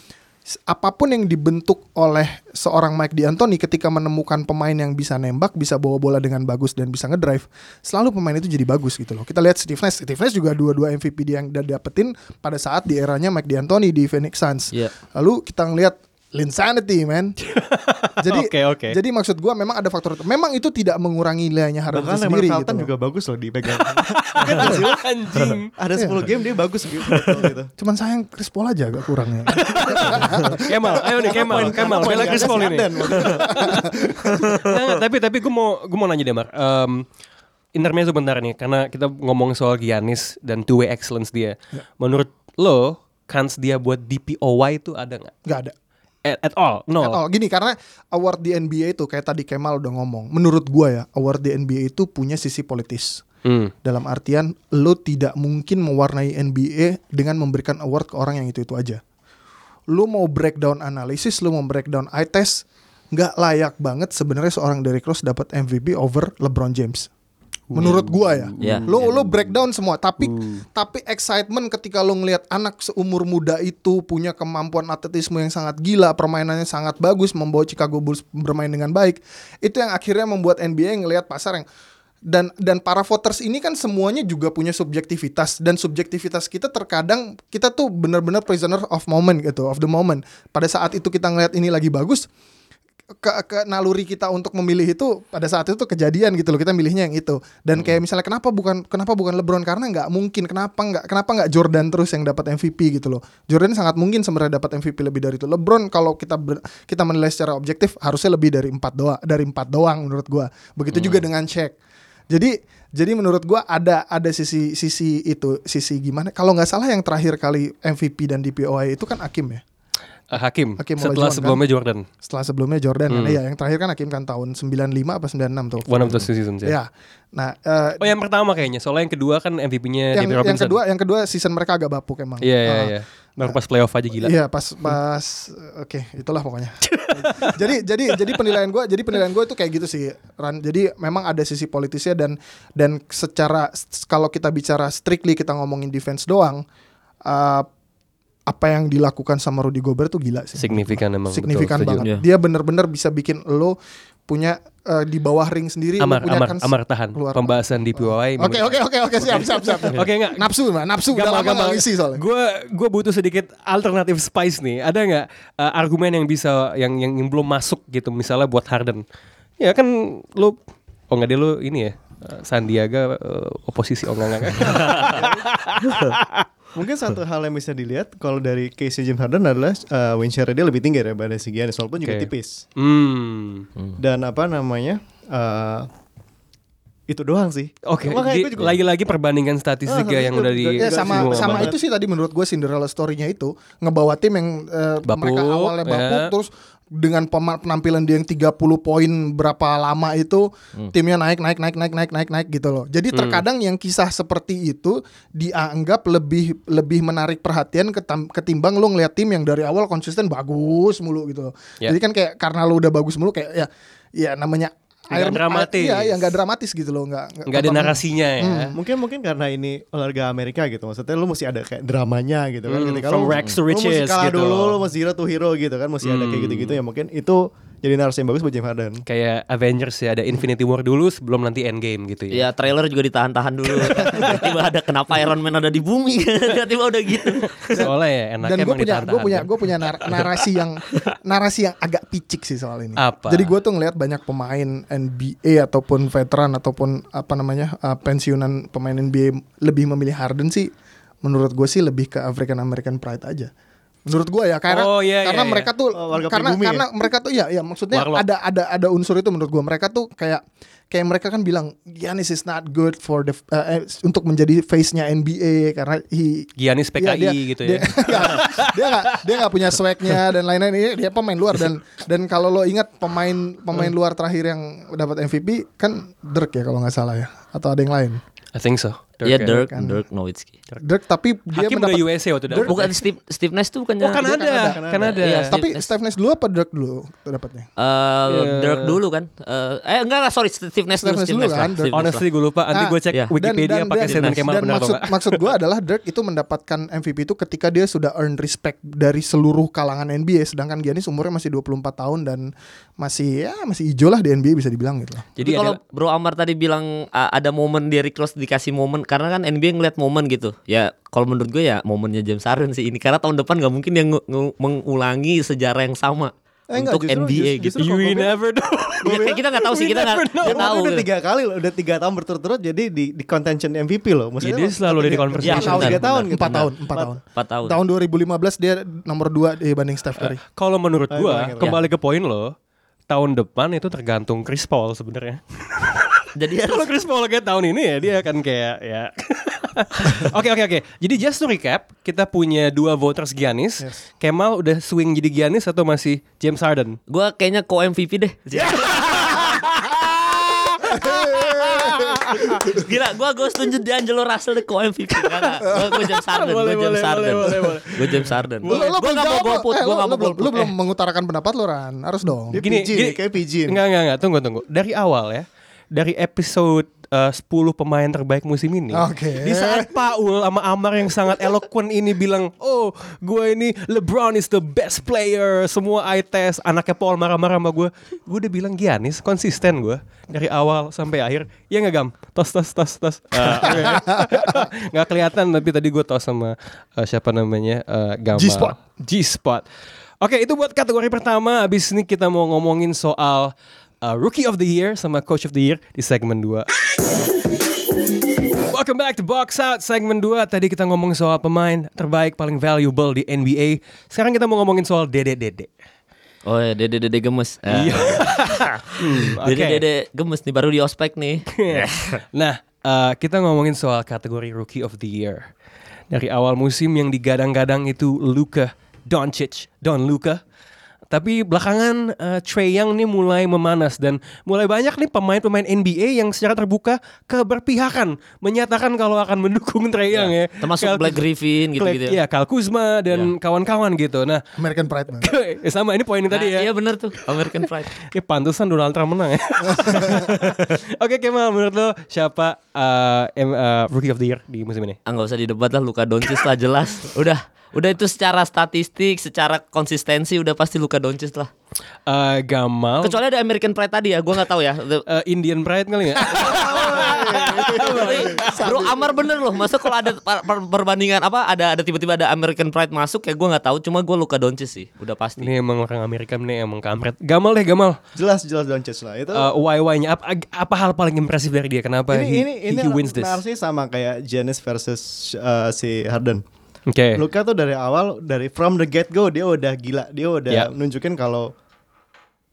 apa pun yang dibentuk oleh seorang Mike D'Antoni ketika menemukan pemain yang bisa nembak, bisa bawa bola dengan bagus dan bisa ngedrive, selalu pemain itu jadi bagus gitu loh. Kita lihat Steve Nash, Steve Nash juga dua-dua MVP dia yang dia dapetin pada saat di eranya Mike D'Antoni di Phoenix Suns. Iya. Lalu kita ngelihat Linsanity man. jadi Oke, oke. jadi maksud gua memang ada faktor itu. Memang itu tidak mengurangi nilainya Harden Bahkan sendiri Felton gitu. juga bagus loh dipegang. Kan hasil Anjing. ada 10 game dia bagus gitu. gitu. Cuman sayang Chris Paul aja agak kurangnya. Kemal, ayo nih Kemal, Kemal, bela Chris Paul ini. Nggak, tapi tapi gue mau gue mau nanya deh Mar. Um, intermezzo bentar nih karena kita ngomong soal Giannis dan two way excellence dia. Menurut lo kans dia buat DPOY itu ada nggak? Gak ada. At, at all, no. At all. Gini karena award di NBA itu kayak tadi Kemal udah ngomong. Menurut gua ya, award di NBA itu punya sisi politis. Hmm. Dalam artian lo tidak mungkin mewarnai NBA dengan memberikan award ke orang yang itu-itu aja. Lo mau breakdown analisis, lo mau breakdown eye test, nggak layak banget sebenarnya seorang Derrick Rose dapat MVP over LeBron James. Menurut gua ya. Ya. Lo lo breakdown semua, tapi tapi excitement ketika lo ngelihat anak seumur muda itu punya kemampuan atletisme yang sangat gila, permainannya sangat bagus, membawa Chicago Bulls bermain dengan baik. Itu yang akhirnya membuat NBA ngelihat pasar yang dan dan para voters ini kan semuanya juga punya subjektivitas dan subjektivitas kita terkadang kita tuh benar-benar prisoner of moment gitu, of the moment. Pada saat itu kita ngelihat ini lagi bagus, ke, ke naluri kita untuk memilih itu pada saat itu kejadian gitu loh kita milihnya yang itu. Dan kayak misalnya kenapa bukan kenapa bukan LeBron? Karena nggak mungkin kenapa nggak kenapa nggak Jordan terus yang dapat MVP gitu loh? Jordan sangat mungkin sebenarnya dapat MVP lebih dari itu. LeBron kalau kita ber- kita menilai secara objektif harusnya lebih dari empat doang dari empat doang menurut gua. Begitu juga dengan Shaq. Jadi jadi menurut gua ada ada sisi sisi itu sisi gimana? Kalau nggak salah yang terakhir kali MVP dan DPOI itu kan Hakim ya Hakim, Hakim setelah Olajuwon, sebelumnya Jordan, setelah sebelumnya Jordan kan ya yang terakhir kan Hakim kan tahun 95 apa 96 tuh one of those seasons ya. ya nah eh, Oh yang pertama kayaknya, soalnya yang kedua kan MVP-nya yang yang kedua yang kedua season mereka agak bapuk emang Iya iya Eh, iya. Baru pas playoff aja gila. Iya pas pas oke itulah pokoknya. jadi jadi jadi penilaian gue jadi penilaian gue itu kayak gitu sih Ran. Jadi memang ada sisi politisnya dan dan secara kalau kita bicara strictly kita ngomongin defense doang eh, apa yang dilakukan sama Rudy Gobert tuh gila sih. Signifikan emang. Signifikan betul, setuju. banget. Iya. Dia bener-bener bisa bikin lo punya eh, di bawah ring sendiri Amar, punya amar, kan amar tahan. keluar. Pembahasan di POI. Oke oke oke oke siap siap siap. Oke enggak. Nafsu mah, nafsu udah lama nggak ngisi soalnya. Gue gue butuh sedikit alternatif spice nih. Ada nggak uh, argumen yang bisa yang, yang yang belum masuk gitu misalnya buat Harden? Ya kan lu oh nggak dia lu ini ya uh, Sandiaga uh, oposisi oh enggak enggak. Mungkin satu hal yang bisa dilihat kalau dari case James Harden adalah uh, win share dia lebih tinggi daripada si Giannis walaupun juga Oke. tipis. Hmm. Dan apa namanya? uh, itu doang sih. Oke, di- juga- lagi-lagi perbandingan statistik Ah, ya yang itu- udah di ya sama semua sama banget. itu sih tadi menurut gue Cinderella story-nya itu ngebawa tim yang eh, Bapuk, mereka awalnya bapuk ya. terus dengan penampilan dia yang 30 poin berapa lama itu timnya naik naik naik naik naik naik naik gitu loh. Jadi terkadang yang kisah seperti itu dianggap lebih lebih menarik perhatian ketimbang lu ngeliat tim yang dari awal konsisten bagus mulu gitu loh. Ya. Jadi kan kayak karena lu udah bagus mulu kayak ya ya namanya Nggak dramatis. Iya, ya nggak dramatis gitu loh, nggak nggak ada narasinya ya. Mungkin mungkin karena ini olahraga Amerika gitu. Maksudnya lu mesti ada kayak dramanya gitu kan. Hmm, Ketika from lu, rags to lu mesti riches kalah gitu. dulu, lu mesti zero to hero gitu kan. Mesti ada kayak Hmm. gitu-gitu ya. Mungkin itu jadi narasi yang bagus buat James Harden. Kayak Avengers ya ada Infinity War dulu sebelum nanti Endgame gitu ya. Ya trailer juga ditahan-tahan dulu. Tiba-tiba ada kenapa Iron Man ada di bumi. Tiba-tiba udah gitu. Soalnya ya enaknya Dan gue punya gue punya kan. gue punya nar- narasi yang narasi yang agak picik sih soal ini. Apa? Jadi gue tuh ngelihat banyak pemain NBA ataupun veteran ataupun apa namanya uh, pensiunan pemain NBA lebih memilih Harden sih. Menurut gue sih lebih ke African American pride aja. Menurut gue ya karena Oh, iya, karena iya, iya. mereka tuh Oh, warga karena pribumi ya? karena mereka tuh ya ya maksudnya Warlock. ada ada ada unsur itu menurut gue mereka tuh kayak kayak mereka kan bilang Giannis is not good for the uh, eh, untuk menjadi face-nya NBA karena he Giannis PKI Iya, dia- gitu dia, ya. Dia nggak dia nggak punya swagnya dan lain-lain ini dia pemain luar dan dan kalau lo ingat pemain pemain luar terakhir yang dapat MVP kan Dirk ya kalau nggak salah ya atau ada yang lain I think so. Iya ya. Dirk, kan. Dirk Nowitzki. Dirk tapi dia Hakim mendapat udah USA waktu itu. Bukan Steve Steve Nash tuh bukannya Oh kan ada, Kanada. kan ada. Iya, tapi Steve Nash. Steve Nash dulu apa Dirk dulu dapatnya Eh, Iya. Dirk dulu kan? Eh, eh enggak lah, sorry Steve Nash Steve dulu, Nash Steve dulu Nash kan, lah, Dirk. Steve Honestly gue lupa. Nanti Ah, gue cek iya. Wikipedia pakai dan, statement Kemal dan benar maksud, maksud gue adalah Dirk itu mendapatkan MVP itu ketika dia sudah earn respect dari seluruh kalangan NBA sedangkan Giannis umurnya masih 24 tahun dan masih ya masih hijau lah di NBA bisa dibilang gitu loh. Jadi Jadi kalau Bro Amar tadi bilang uh, ada momen Derrick Rose dikasih momen karena kan NBA ngeliat momen gitu. Ya kalau menurut gue ya momennya James Harden sih ini karena tahun depan nggak mungkin nge- mengulangi sejarah yang sama Eh, enggak, untuk justru- NBA justru- gitu. justru You never know. Ya, kita nggak tahu sih kita nggak tahu. udah gitu. tiga kali loh, udah tiga tahun berturut-turut jadi di di contention MVP loh. Maksudnya Jadi selalu ada di conversation. Empat tahun, tiga tahun, gitu. Empat tahun, empat tahun. Empat tahun. Tahun 2015 dia nomor 2 dibanding Steph Curry. Kalau menurut Ayo, gua kembali ke poin lo, tahun depan itu tergantung Chris Paul sebenarnya. Jadi harus Kalau Chris Paul kayak tahun ini ya dia akan kayak ya. Oke oke oke. Jadi just to recap, kita punya dua voters Giannis. Yes. Kemal udah swing jadi Giannis atau masih James Harden? gue kayaknya co MVP deh. Gila, gue gue setuju D'Angelo Russell deh co MVP. Gue James Harden, gue James Harden, gue James Harden. Lo, lo Gue nggak mau golput, eh, gue lo- nggak lo mau belum- golput. Lo belum mengutarakan pendapat lo Ran, harus dong. Gini, gini. kayak PG. nih. Enggak enggak enggak, tunggu tunggu. Dari awal ya, dari episode eh, 10 pemain terbaik musim ini. Oke. Di saat Paul sama Amar yang sangat eloquent ini bilang, "Oh, gue ini LeBron is the best player." Semua eye test, anaknya Paul marah-marah sama gue. Gue udah bilang Giannis konsisten gue dari awal sampai akhir. Ya nggak gam? Tos tos tos tos. Oke. Nggak kelihatan tapi tadi gue tos sama eh, siapa namanya? eh, Gamal. G-Spot. G-Spot. Oke, itu buat kategori pertama. Abis ini kita mau ngomongin soal uh, Rookie of the Year sama Coach of the Year di segmen 2. Welcome back to Box Out segmen 2. Tadi kita ngomong soal pemain terbaik paling valuable di NBA. Sekarang kita mau ngomongin soal Dede Dede. Oh ya, dede dede gemes. Iya. Hmm, Dede dede gemes nih baru di ospek nih. nah, uh, kita ngomongin soal kategori Rookie of the Year. Dari awal musim yang digadang-gadang itu Luka Doncic, Don Luka. Tapi belakangan uh, Trey Young nih mulai memanas dan mulai banyak nih pemain-pemain NBA yang secara terbuka keberpihakan menyatakan kalau akan mendukung Trey Young ya. Termasuk Kyle- Black Griffin gitu-gitu ya. Iya, Kyle Kuzma dan kawan-kawan gitu. Nah, American Pride man. eh, sama ini poin yang tadi Nah, ya. Iya bener tuh, American Pride. Ini pantesan Donald Trump menang ya. Oke Kemal, menurut lo siapa uh, em- uh, Rookie of the Year di musim ini? Ah nggak usah didebat lah Luka Doncic lah jelas. Udah, udah itu secara statistik, secara konsistensi udah pasti Luka Doncic lah. Uh, Gamal, Kecuali ada American Pride tadi ya, gua nggak tahu ya. The- uh, Indian Pride kali nggak? Bro Amar bener loh, masa kalau ada par- perbandingan apa ada ada tiba-tiba ada American Pride masuk ya gua nggak tahu, cuma gua Luka Doncic sih, udah pasti. ini emang orang Amerika ini emang kampret. Gamal deh Gamal. Jelas jelas Doncic lah. Itu Uh, why-why-nya apa, apa hal paling impresif dari dia? Kenapa ini he, ini he- ini he wins this? narasi sama kayak Giannis versus uh, si Harden. Oke. Luka tuh dari awal dari from the get go dia udah gila, dia udah Ya. nunjukin kalau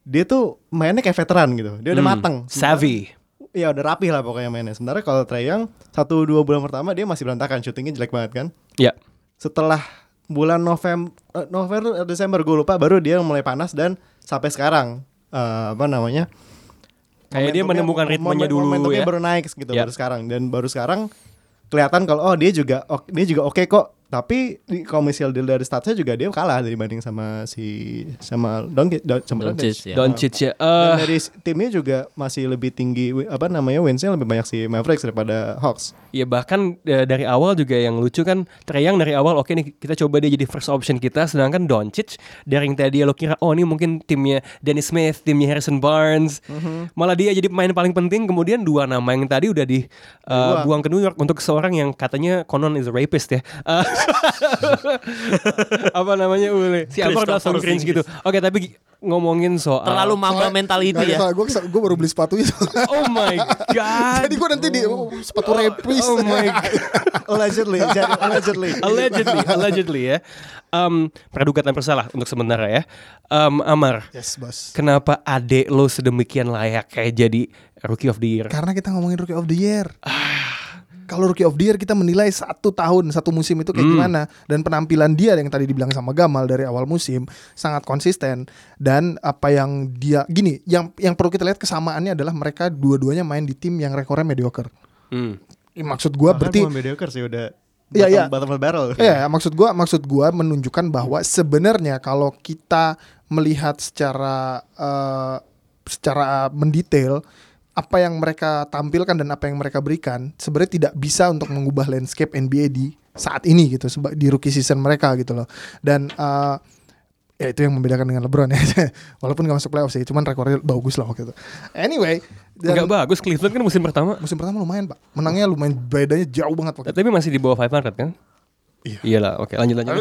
dia tuh mainnya kayak veteran gitu. Dia udah Hmm, mateng. Savvy. Iya udah rapih lah pokoknya mainnya. Sementara kalau Trae Young satu dua bulan pertama dia masih berantakan, syutingnya jelek banget kan. Ya. Setelah bulan November, November atau Desember gue lupa baru dia mulai panas dan sampai sekarang eh, apa namanya? Kayak dia menemukan ritmenya momen- dulu momentumnya ya. baru naik gitu Ya. baru sekarang dan baru sekarang kelihatan kalau oh dia juga ok- dia juga oke kok tapi di- misalnya dilihat dari statsnya juga dia kalah dibanding sama si sama Doncic Don, sama Doncic, Doncic. ya. Doncic ya. Dan Eh, dari timnya juga masih lebih tinggi apa namanya winsnya lebih banyak si Mavericks daripada Hawks. Ya bahkan eh, dari awal juga yang lucu kan Trae Young dari awal oke nih kita coba dia jadi first option kita sedangkan Doncic dari yang tadi lo kira oh ini mungkin timnya Dennis Smith, timnya Harrison Barnes. Malah dia jadi pemain paling penting kemudian dua nama yang tadi udah di eh, Dibuang. buang ke New York untuk seorang yang katanya konon is a rapist ya. Eh, apa namanya Ule? Si Christopher langsung cringe gitu. Oke tapi gi- ngomongin soal Terlalu mamba mentality ya. Gue gue baru beli sepatunya. Oh my god. Jadi gue nanti di oh, sepatu repris. Oh my god. allegedly, allegedly. allegedly, allegedly ya. Um, praduga tanpa bersalah untuk sementara ya. Um, Amar, yes, bos. kenapa adek lo sedemikian layak kayak jadi rookie of the year? Karena kita ngomongin rookie of the year. Kalau rookie of the year kita menilai satu tahun, satu musim itu kayak gimana dan penampilan dia yang tadi dibilang sama Gamal dari awal musim sangat konsisten dan apa yang dia gini, yang yang perlu kita lihat kesamaannya adalah mereka dua-duanya main di tim yang rekornya mediocre. Hmm. Maksud gua Bahkan berarti mediocre sih udah Iya, iya. bottom of the barrel. Iya, maksud gua maksud gua menunjukkan bahwa sebenarnya kalau kita melihat secara eh, secara mendetail apa yang mereka tampilkan dan apa yang mereka berikan sebenarnya tidak bisa untuk mengubah landscape NBA di saat ini gitu di rookie season mereka gitu loh. Dan eh, ya itu yang membedakan dengan LeBron ya. Walaupun gak masuk playoff sih, cuman rekornya bagus lah waktu itu. Anyway, dan Enggak bagus Cleveland kan musim pertama. musim pertama lumayan, Pak. Menangnya lumayan bedanya jauh banget waktu itu. Tapi masih di bawah 500 kan? Iya. Iyalah, oke lanjut lanjut.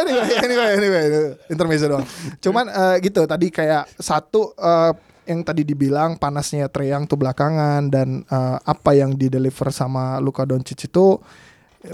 anyway, anyway, anyway, intermezzo doang. Cuman eh, gitu tadi kayak satu eh, yang tadi dibilang panasnya Trae Young tuh belakangan dan eh, apa yang di deliver sama Luka Doncic itu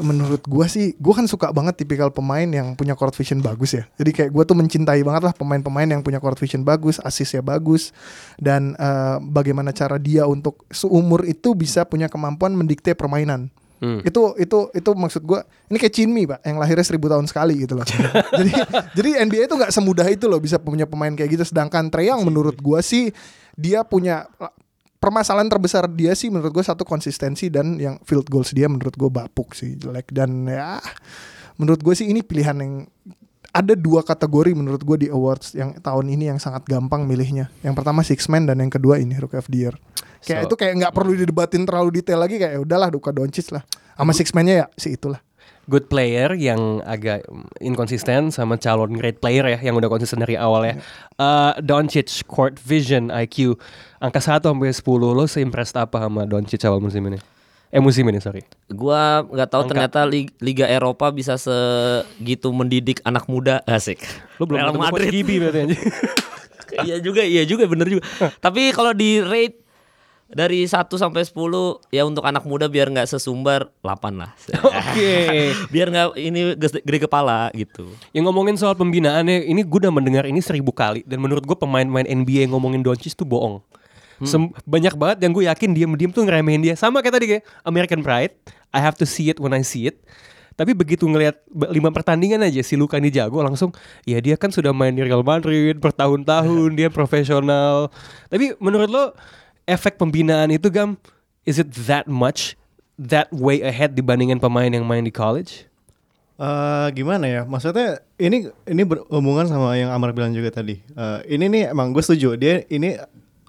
menurut gua sih gua kan suka banget tipikal pemain yang punya court vision bagus ya. Jadi kayak gua tuh mencintai banget lah pemain-pemain yang punya court vision bagus, asisnya bagus dan eh, bagaimana cara dia untuk seumur itu bisa punya kemampuan mendikte permainan. Hmm. Itu itu itu maksud gua ini kayak Chinmi pak yang lahirnya seribu tahun sekali gitu loh. jadi jadi NBA itu nggak semudah itu loh bisa punya pemain kayak gitu. Sedangkan Trae Young menurut gua sih dia punya permasalahan terbesar dia sih menurut gua satu konsistensi dan yang field goals dia menurut gua bapuk sih jelek dan ya menurut gue sih ini pilihan yang ada dua kategori menurut gue di awards yang tahun ini yang sangat gampang milihnya. Yang pertama Six Man dan yang kedua ini Rookie of the Year. Kayak So- itu kayak nggak perlu didebatin terlalu detail lagi kayak "Ya udahlah Luka Doncic lah. Sama Six Man-nya ya si itulah. Good player yang agak inkonsisten sama calon great player ya yang udah konsisten dari awal ya. Eh, Doncic court vision IQ angka 1 sampai 10 lo seimpressed apa sama Doncic awal musim ini? Eh musim ini sorry. Gua nggak tahu Angka. ternyata Lig- Liga Eropa bisa segitu mendidik anak muda asik. Lo belum Real Madrid. Gibi berarti iya juga, iya juga bener juga. Tapi kalau di rate dari 1 sampai 10 ya untuk anak muda biar nggak sesumbar 8 lah. Oke. biar nggak ini gede, kepala gitu. Yang ngomongin soal pembinaannya, ini gue udah mendengar ini seribu kali dan menurut gue pemain-pemain NBA yang ngomongin Doncic tuh bohong. Sem- banyak banget yang gue yakin diem-diem tuh ngeremehin dia. Sama kayak tadi kayak American Pride, I have to see it when I see it. Tapi begitu ngelihat lima pertandingan aja si Luka ini jago langsung ya dia kan sudah main di Real Madrid bertahun-tahun dia profesional. Tapi menurut lo efek pembinaan itu gam is it that much that way ahead dibandingin pemain yang main di college? Eh, gimana ya? Maksudnya ini ini berhubungan sama yang Amar bilang juga tadi. Eh, ini nih emang gue setuju. Dia ini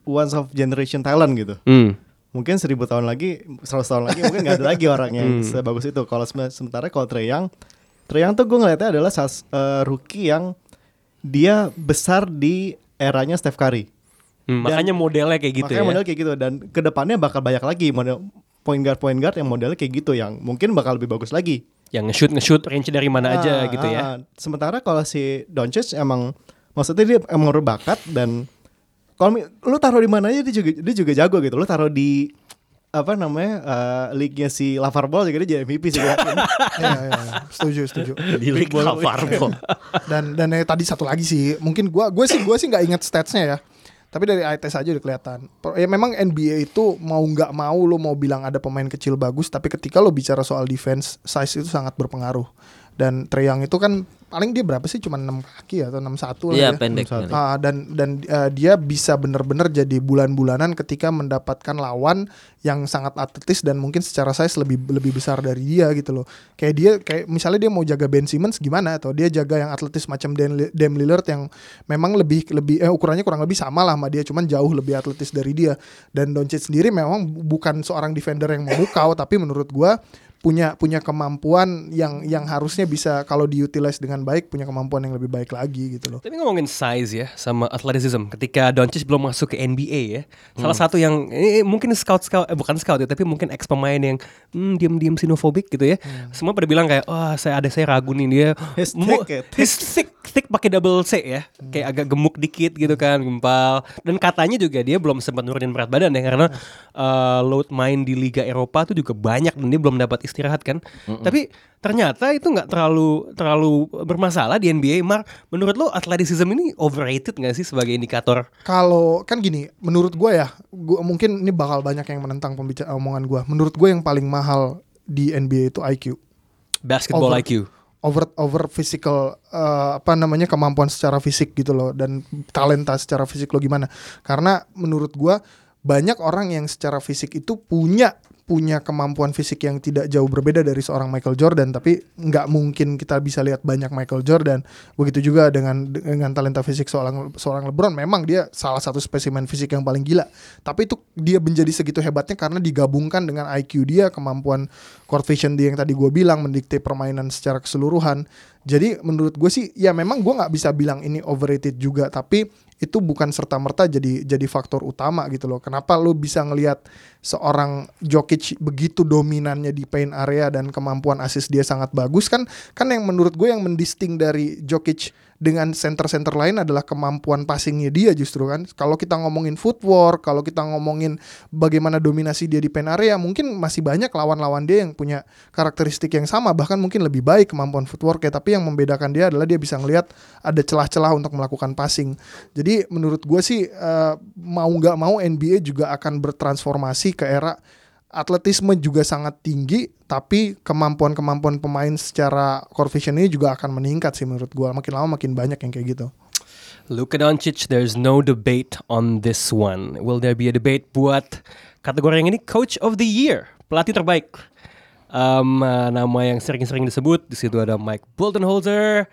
once of generation talent gitu. Hmm. Mungkin seribu tahun lagi, seratus tahun lagi mungkin nggak ada lagi orang yang sebagus itu. Kalau sem- sementara kalau Trae Young, Trae Young tuh gue ngeliatnya adalah sas, eh, rookie yang dia besar di eranya Steph Curry. Hmm, Dan- makanya modelnya kayak gitu Makanya ya. model kayak gitu dan ke depannya bakal banyak lagi model point guard point guard yang modelnya kayak gitu yang mungkin bakal lebih bagus lagi. yang nge-shoot nge-shoot range dari mana aja Ah, gitu ya. ah. Sementara kalau si Doncic emang maksudnya dia emang berbakat dan kalau lu taruh di mana aja dia juga dia juga jago gitu. Lu taruh di apa namanya uh, league-nya si Lavar Ball juga dia jadi MVP sih. Iya, iya, iya. setuju, setuju. Di Liga Fargo. Dan dan yang tadi satu lagi sih, mungkin gua gue sih gue sih nggak inget statsnya ya. Tapi dari eye test aja udah kelihatan. Ya memang NBA itu mau nggak mau lo mau bilang ada pemain kecil bagus, tapi ketika lo bicara soal defense, size itu sangat berpengaruh. Dan Trae Young itu kan paling dia berapa sih cuma 6 kaki atau 61 lah Iya ya. pendek. Satu. pendek. Ah, dan dan uh, dia bisa bener-bener jadi bulan-bulanan ketika mendapatkan lawan yang sangat atletis dan mungkin secara size lebih lebih besar dari dia gitu loh. Kayak dia kayak misalnya dia mau jaga Ben Simmons gimana atau dia jaga yang atletis macam Dan Dame Lillard yang memang lebih lebih eh, ukurannya kurang lebih sama lah sama dia cuman jauh lebih atletis dari dia. Dan Doncic sendiri memang bukan seorang defender yang memukau tapi menurut gua punya punya kemampuan yang yang harusnya bisa kalau diutilize dengan baik punya kemampuan yang lebih baik lagi gitu loh. Tapi ngomongin size ya sama athleticism ketika Doncic belum masuk ke NBA ya. Salah satu yang eh, mungkin scout scout eh, bukan scout ya tapi mungkin ex pemain yang hmm, diam-diam sinofobik gitu ya. Semua pada bilang kayak wah saya ada saya ragu nih dia mu- thick thick. Thick pakai double C ya. Kayak agak gemuk dikit gitu kan, gempal. Dan katanya juga dia belum sempat nurunin berat badan ya karena eh, load main di Liga Eropa tuh juga banyak dan dia belum dapat istirahat kan. Tapi ternyata itu nggak terlalu terlalu bermasalah di NBA. Mar, menurut lo athleticism ini overrated nggak sih sebagai indikator? Kalau kan gini, menurut gue ya, gua mungkin ini bakal banyak yang menentang pembicara omongan gue. Menurut gue yang paling mahal di NBA itu IQ, Basketball Over. IQ. Over over physical eh, apa namanya kemampuan secara fisik gitu loh dan talenta secara fisik lo gimana? Karena menurut gue banyak orang yang secara fisik itu punya punya kemampuan fisik yang tidak jauh berbeda dari seorang Michael Jordan tapi nggak mungkin kita bisa lihat banyak Michael Jordan. Begitu juga dengan dengan talenta fisik seorang seorang LeBron memang dia salah satu spesimen fisik yang paling gila. Tapi itu dia menjadi segitu hebatnya karena digabungkan dengan IQ dia kemampuan court vision dia yang tadi gue bilang mendikte permainan secara keseluruhan jadi menurut gue sih ya memang gue nggak bisa bilang ini overrated juga tapi itu bukan serta merta jadi jadi faktor utama gitu loh. Kenapa lu bisa ngelihat seorang Jokic begitu dominannya di paint area dan kemampuan assist dia sangat bagus kan kan yang menurut gue yang mendisting dari Jokic dengan center-center lain adalah kemampuan passingnya dia justru kan. Kalau kita ngomongin footwork, kalau kita ngomongin bagaimana dominasi dia di paint area, mungkin masih banyak lawan-lawan dia yang punya karakteristik yang sama, bahkan mungkin lebih baik kemampuan footwork ya. Tapi yang membedakan dia adalah dia bisa ngelihat ada celah-celah untuk melakukan passing. Jadi menurut gue sih eh, mau nggak mau NBA juga akan bertransformasi ke era atletisme juga sangat tinggi tapi kemampuan-kemampuan pemain secara core vision ini juga akan meningkat sih menurut gua makin lama makin banyak yang kayak gitu Luka Doncic, there's no debate on this one. Will there be a debate buat kategori yang ini Coach of the Year, pelatih terbaik? Um, uh, nama yang sering-sering disebut di situ ada Mike Budenholzer,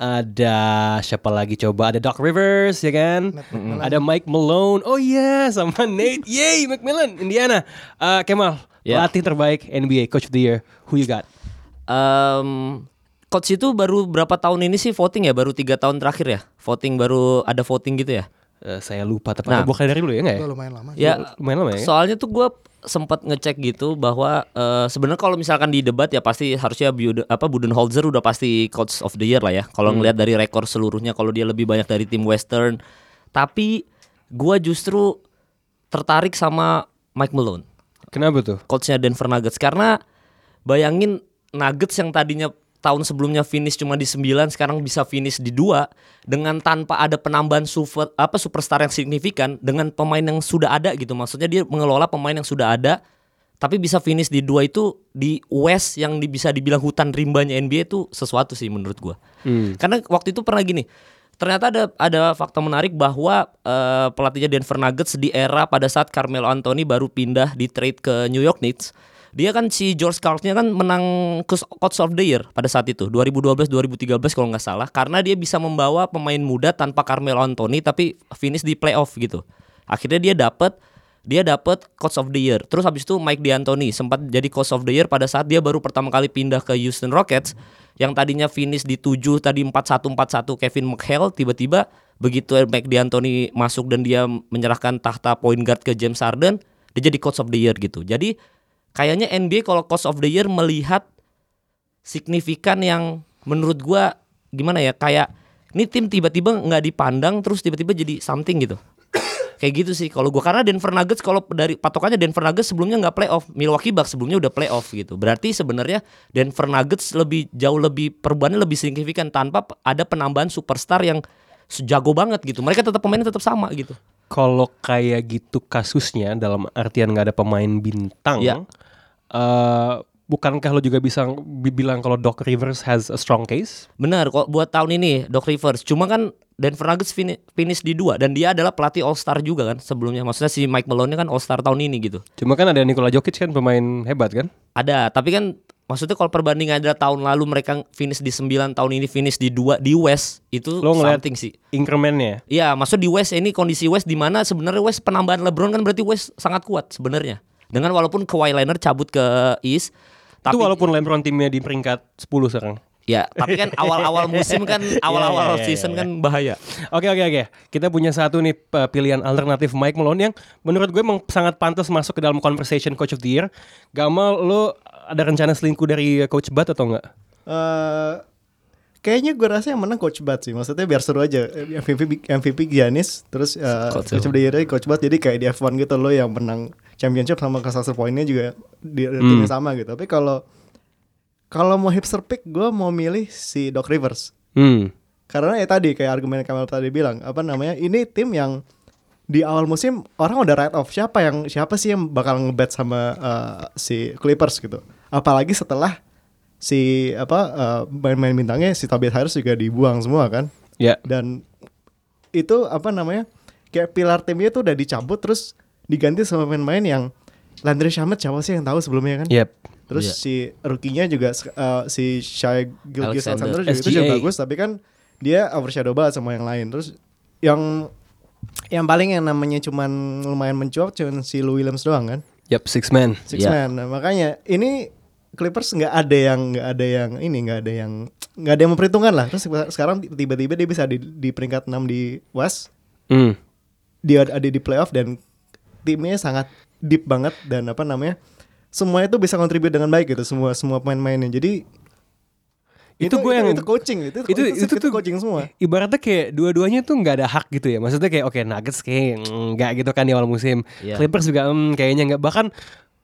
ada siapa lagi coba ada Doc Rivers ya kan, ada Mike Malone, oh iya sama Nate, yay McMillan, Indiana. Uh, Kemal, Ya. pelatih terbaik NBA Coach of the Year, who you got? Em, coach itu baru berapa tahun ini sih voting ya? Baru tiga tahun terakhir ya? Voting baru ada voting gitu ya? Eh, saya lupa, tapi Nah. bukan dari dulu ya nggak ya? Lumayan lama Ya, Lumayan lama ya? soalnya tuh gue sempat ngecek gitu bahwa eh, sebenarnya kalau misalkan di debat ya pasti harusnya Buden, apa Budenholzer udah pasti coach of the year lah ya. Kalau ngelihat dari rekor seluruhnya kalau dia lebih banyak dari tim Western. Tapi gue justru tertarik sama Mike Malone. Kenapa tuh? coachnya Denver Nuggets karena bayangin Nuggets yang tadinya tahun sebelumnya finish cuma di 9 sekarang bisa finish di dua. Dengan tanpa ada penambahan super apa superstar yang signifikan dengan pemain yang sudah ada gitu. Maksudnya dia mengelola pemain yang sudah ada tapi bisa finish di dua itu di West yang di- bisa dibilang hutan rimbanya NBA itu sesuatu sih menurut gua. Karena waktu itu pernah gini ternyata ada ada fakta menarik bahwa eh, pelatihnya Denver Nuggets di era pada saat Carmelo Anthony baru pindah di trade ke New York Knicks dia kan si George Karlsnya kan menang Coach of the Year pada saat itu 2012-2013 kalau nggak salah. Karena dia bisa membawa pemain muda tanpa Carmelo Anthony tapi finish di playoff gitu. Akhirnya dia dapat dia dapat Coach of the Year. Terus habis itu Mike D'Antoni sempat jadi Coach of the Year pada saat dia baru pertama kali pindah ke Houston Rockets yang tadinya finish di 7 tadi 41-41 Kevin McHale tiba-tiba begitu Mike D'Antoni masuk dan dia menyerahkan tahta point guard ke James Harden dia jadi Coach of the Year gitu. Jadi kayaknya NBA kalau Coach of the Year melihat signifikan yang menurut gua gimana ya kayak ini tim tiba-tiba nggak dipandang terus tiba-tiba jadi something gitu. Kayak gitu sih kalau gua. Karena Denver Nuggets kalau dari patokannya Denver Nuggets sebelumnya nggak playoff. Milwaukee Bucks sebelumnya udah playoff gitu. Berarti sebenarnya Denver Nuggets lebih jauh lebih perubahannya lebih signifikan tanpa ada penambahan superstar yang sejago banget gitu. Mereka tetap pemainnya tetap sama gitu Kalau kayak gitu kasusnya dalam artian nggak ada pemain bintang, Ya. eh, bukankah lo juga bisa bi- bilang kalau Doc Rivers has a strong case? Benar kok buat tahun ini Doc Rivers. Cuma kan Denver Nuggets fini- finish di dua dan dia adalah pelatih All Star juga kan sebelumnya. Maksudnya si Mike Malone kan All Star tahun ini gitu. Cuma kan ada Nikola Jokic kan pemain hebat kan? Ada, tapi kan maksudnya kalau perbandingan ada tahun lalu mereka finish di 9, tahun ini finish di dua di West itu Lo something sih. incrementnya. Iya, maksud di West ini kondisi West di mana sebenarnya West penambahan LeBron kan berarti West sangat kuat sebenarnya. Dengan walaupun Kawhi Leonard cabut ke East, tapi Itu walaupun LeBron timnya di peringkat 10 sekarang. ya, tapi kan awal-awal musim kan awal-awal Iya, iya, season iya. kan bahaya. Oke oke oke. Kita punya satu nih pilihan alternatif Mike Malone yang menurut gue emang sangat pantas masuk ke dalam conversation Coach of the Year. Gamal, lo ada rencana selingkuh dari uh, Coach Bud atau enggak? Eh, kayaknya gue rasa yang menang Coach Bud sih. Maksudnya biar seru aja. MVP MVP Giannis, terus eh, Coach Coach of the Year Coach Bud. Jadi kayak di F1 gitu loh yang menang championship sama cluster poinnya juga di timnya sama gitu. Tapi kalau kalau mau hipster pick, gue mau milih si Doc Rivers. Hmm. Karena ya tadi kayak argumen Kamal tadi bilang apa namanya ini tim yang di awal musim orang udah write off siapa yang siapa sih yang bakal ngebet sama uh, si Clippers gitu. Apalagi setelah si apa uh, main-main bintangnya si Tobias Harris juga dibuang semua kan. Ya. Dan itu apa namanya kayak pilar timnya tuh udah dicabut terus diganti sama pemain-pemain yang Landry Shamet siapa sih yang tahu sebelumnya kan? Yep. Terus Iya. si rookie-nya juga uh, si Shai Gilgis Alexander. Alexander juga itu juga bagus tapi kan dia overshadow banget sama yang lain. Terus yang yang paling yang namanya cuman lumayan mencuat cuman si Lou Williams doang kan. Yep, six man. Six Iya. man. Nah, makanya ini Clippers nggak ada yang nggak ada yang ini nggak ada yang nggak ada yang memperhitungkan lah. Terus sekarang tiba-tiba dia bisa di, di peringkat 6 di West. Hmm. Dia ada di playoff dan timnya sangat deep banget dan apa namanya? Semuanya itu bisa kontribut dengan baik gitu semua semua pemain-pemainnya. Jadi Itu gue yang- itu coaching itu itu itu, itu, itu, tuh coaching semua. Ibaratnya kayak dua-duanya tuh nggak ada hak gitu ya. Maksudnya kayak oke Nuggets kayak mm, nggak gitu kan di awal musim. Iya. Clippers juga mm, kayaknya nggak. Bahkan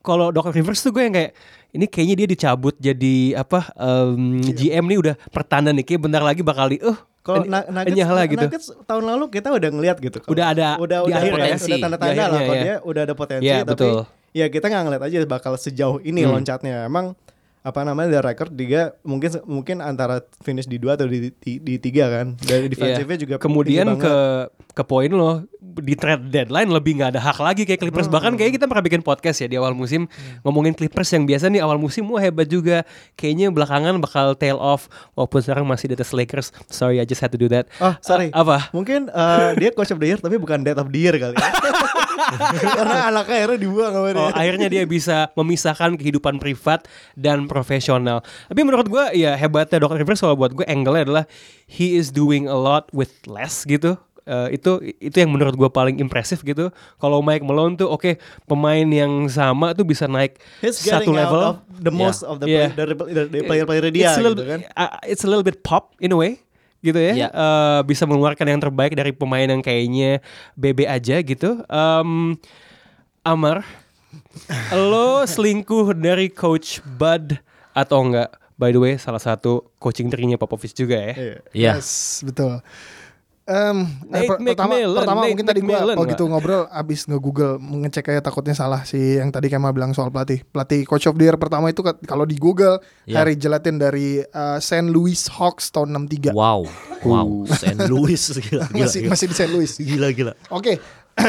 kalau Doc Rivers tuh gue yang kayak ini kayaknya dia dicabut jadi apa em, GM nih udah pertanda nih kayak bentar lagi bakal di uh Kalau Nuggets, gitu. Nuggets tahun lalu kita udah ngeliat gitu. Kalau- Udah ada udah di udah akhir ada ya. potensi, udah tanda-tanda lah kalau ya. dia udah ada potensi. Iya, tapi betul. ya kita nggak ngeliat aja bakal sejauh ini Hmm. loncatnya. Emang apa namanya dari record dia mungkin mungkin antara finish di dua atau di, di, di tiga kan. Dari defensifnya Iya. juga kemudian tinggi ke ke poin lo di trade deadline lebih nggak ada hak lagi kayak Clippers bahkan kayak kita pernah bikin podcast ya di awal musim ngomongin Clippers yang biasa nih awal musim wah hebat juga kayaknya belakangan bakal tail off walaupun sekarang masih di atas Lakers sorry I just had to do that Oh sorry. A- apa Mungkin eh, dia coach of the year tapi bukan date of the year kali. ya. Karena anaknya akhirnya dibuang sama dia. Oh, akhirnya dia bisa memisahkan kehidupan privat dan profesional. Tapi menurut gue ya hebatnya Dr. Rivers kalau buat gue angle-nya adalah he is doing a lot with less gitu. Eh, itu itu yang menurut gue paling impresif gitu. Kalau Mike Malone tuh oke pemain yang sama tuh bisa naik He's satu getting out level. of the most of the Yeah. player, dari, dari player-player dia it's a little, gitu kan. uh, it's a little bit pop in a way gitu ya. Iya. Eh, bisa mengeluarkan yang terbaik dari pemain yang kayaknya BB aja gitu. Em, Amar, lo selingkuh dari coach Bud atau enggak? By the way, salah satu coaching trinya Popovich juga ya. Iya. Iya. Yes, betul. Em, Nate eh, per- pertama, McMillan, pertama Nate mungkin tadi gua McMillan, begitu ngobrol abis nge-google ngecek aja takutnya salah si yang tadi Kemal bilang soal pelatih. Pelatih coach of the year pertama itu kalau di Google Iya. Harry Gelatin dari eh, St. Louis Hawks tahun 63. Wow. Wow. St. Louis gila, gila, masih gila. masih di St. Louis. Gila gila. Oke.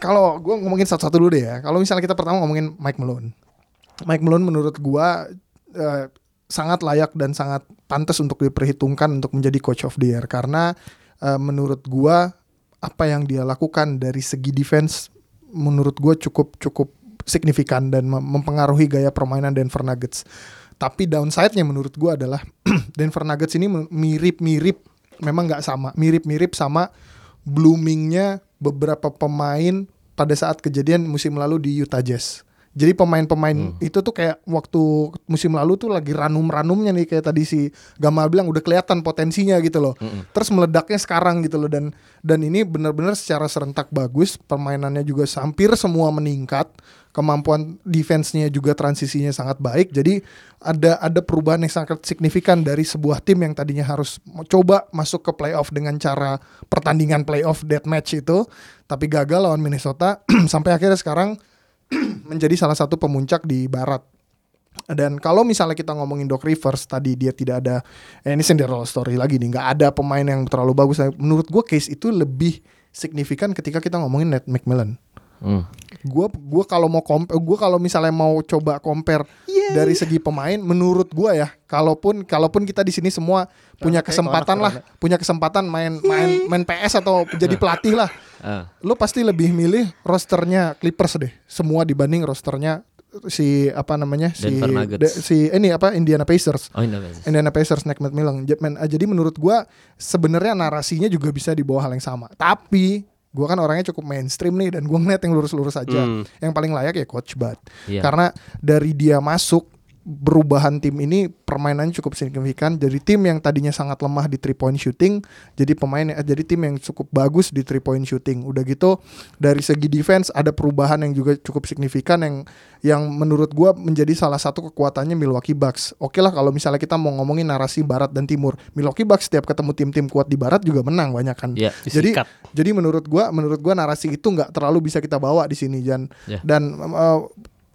Kalau gue ngomongin satu-satu dulu deh ya. Kalau misalnya kita pertama ngomongin Mike Malone. Mike Malone menurut gua eh, sangat layak dan sangat pantas untuk diperhitungkan untuk menjadi coach of the year karena eh, menurut gua apa yang dia lakukan dari segi defense menurut gua cukup cukup signifikan dan mem- mempengaruhi gaya permainan Denver Nuggets. Tapi downside-nya menurut gua adalah Denver Nuggets ini mirip-mirip memang nggak sama, mirip-mirip sama bloomingnya beberapa pemain pada saat kejadian musim lalu di Utah Jazz. Jadi pemain-pemain itu tuh kayak waktu musim lalu tuh lagi ranum-ranumnya nih kayak tadi si Gamal bilang udah kelihatan potensinya gitu loh. Terus meledaknya sekarang gitu loh dan dan ini benar-benar secara serentak bagus, permainannya juga hampir semua meningkat, kemampuan defense-nya juga transisinya sangat baik. Jadi ada ada perubahan yang sangat signifikan dari sebuah tim yang tadinya harus coba masuk ke playoff dengan cara pertandingan playoff deathmatch itu, tapi gagal lawan Minnesota sampai akhirnya sekarang menjadi salah satu pemuncak di barat. Dan kalau misalnya kita ngomongin Doc Rivers tadi dia tidak ada eh, ini Cinderella story lagi nih, nggak ada pemain yang terlalu bagus. Menurut gue case itu lebih signifikan ketika kita ngomongin Ned McMillan. Hmm. Gua gua kalau mau komp gua kalau misalnya mau coba compare dari segi pemain menurut gua ya kalaupun kalaupun kita di sini semua punya kesempatan lah punya kesempatan main main main PS atau jadi pelatih lah Ah. lu pasti lebih milih rosternya Clippers deh semua dibanding rosternya si apa namanya si Nuggets. de- si ini apa Indiana Pacers Oh apa sih? Indiana Pacers Nick McMillan ah, jadi menurut gua sebenarnya narasinya juga bisa di bawah hal yang sama tapi gua kan orangnya cukup mainstream nih dan gua ngeliat yang lurus-lurus aja Hmm. yang paling layak ya Coach Bud Iya. karena dari dia masuk perubahan tim ini permainannya cukup signifikan. Jadi tim yang tadinya sangat lemah di three point shooting jadi pemain eh, jadi tim yang cukup bagus di three point shooting. Udah gitu dari segi defense ada perubahan yang juga cukup signifikan yang yang menurut gua menjadi salah satu kekuatannya Milwaukee Bucks. Oke lah kalau misalnya kita mau ngomongin narasi barat dan timur Milwaukee Bucks setiap ketemu tim-tim kuat di barat juga menang banyak kan. Iya. jadi jadi menurut gua menurut gua narasi itu nggak terlalu bisa kita bawa di sini dan Ya. dan uh,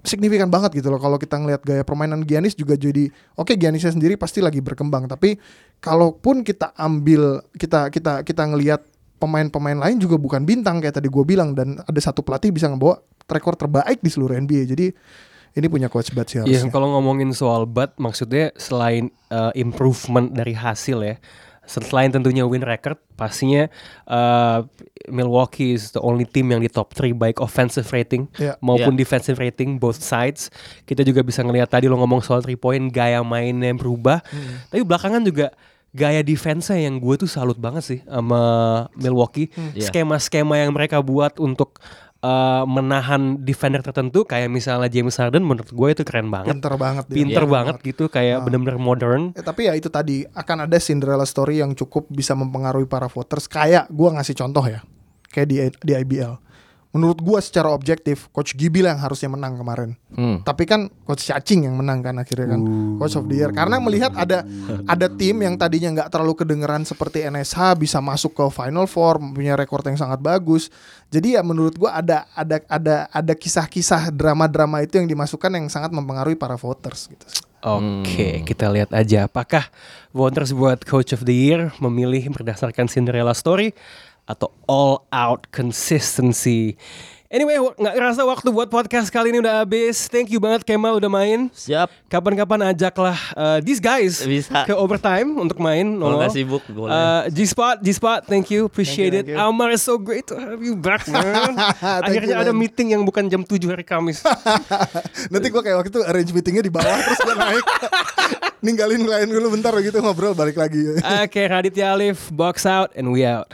signifikan banget gitu loh. Kalau kita ngelihat gaya permainan Giannis juga jadi oke Giannisnya sendiri pasti lagi berkembang. Tapi kalaupun kita ambil kita kita kita ngelihat pemain-pemain lain juga bukan bintang kayak tadi gue bilang dan ada satu pelatih bisa ngebawa rekor terbaik di seluruh NBA jadi ini punya coach Bud sih Iya, harusnya. kalau ngomongin soal Bud, maksudnya selain uh, improvement dari hasil ya, selain tentunya win record, pastinya uh, Milwaukee is the only team yang di top 3 baik offensive rating Iya. maupun defensive rating both sides. Kita juga bisa ngelihat tadi lo ngomong soal 3 point, gaya mainnya yang berubah. Tapi belakangan juga gaya defense yang gue tuh salut banget sih sama Milwaukee. Iya. Skema-skema yang mereka buat untuk uh, menahan defender tertentu kayak misalnya James Harden menurut gue itu keren banget. pinter banget dia. Pinter Pinter banget gitu kayak bener-bener modern. Ya, tapi ya itu tadi akan ada Cinderella story yang cukup bisa mempengaruhi para voters. Kayak gua ngasih contoh ya, kayak di di IBL. Menurut gua secara objektif, Coach Gibil yang harusnya menang kemarin. Hmm. Tapi kan Coach Cacing yang menang kan akhirnya kan, Coach of the Year. Karena melihat ada ada tim yang tadinya nggak terlalu kedengeran seperti NSH bisa masuk ke Final Four, punya rekor yang sangat bagus. Jadi ya menurut gua ada ada ada ada kisah-kisah drama-drama itu yang dimasukkan yang sangat mempengaruhi para voters gitu. Oke, kita lihat aja apakah voters buat Coach of the Year memilih berdasarkan Cinderella Story atau All Out Consistency. Anyway, wa- nggak ngerasa waktu buat podcast kali ini udah habis. Thank you banget Kemal udah main. Siap. Kapan-kapan ajaklah uh, these guys Bisa. ke overtime untuk main. Kalau nggak sibuk boleh. Uh, G-Spot, G-Spot, thank you, appreciate Thank you, it. thank you. Amar is so great to have you back, man. Akhirnya you, ada man. meeting yang bukan jam 7 hari Kamis. Nanti gua kayak waktu itu arrange meetingnya di bawah terus gua naik ninggalin klien dulu bentar gitu ngobrol balik lagi. Oke, Raditya Alif, box out, and we out.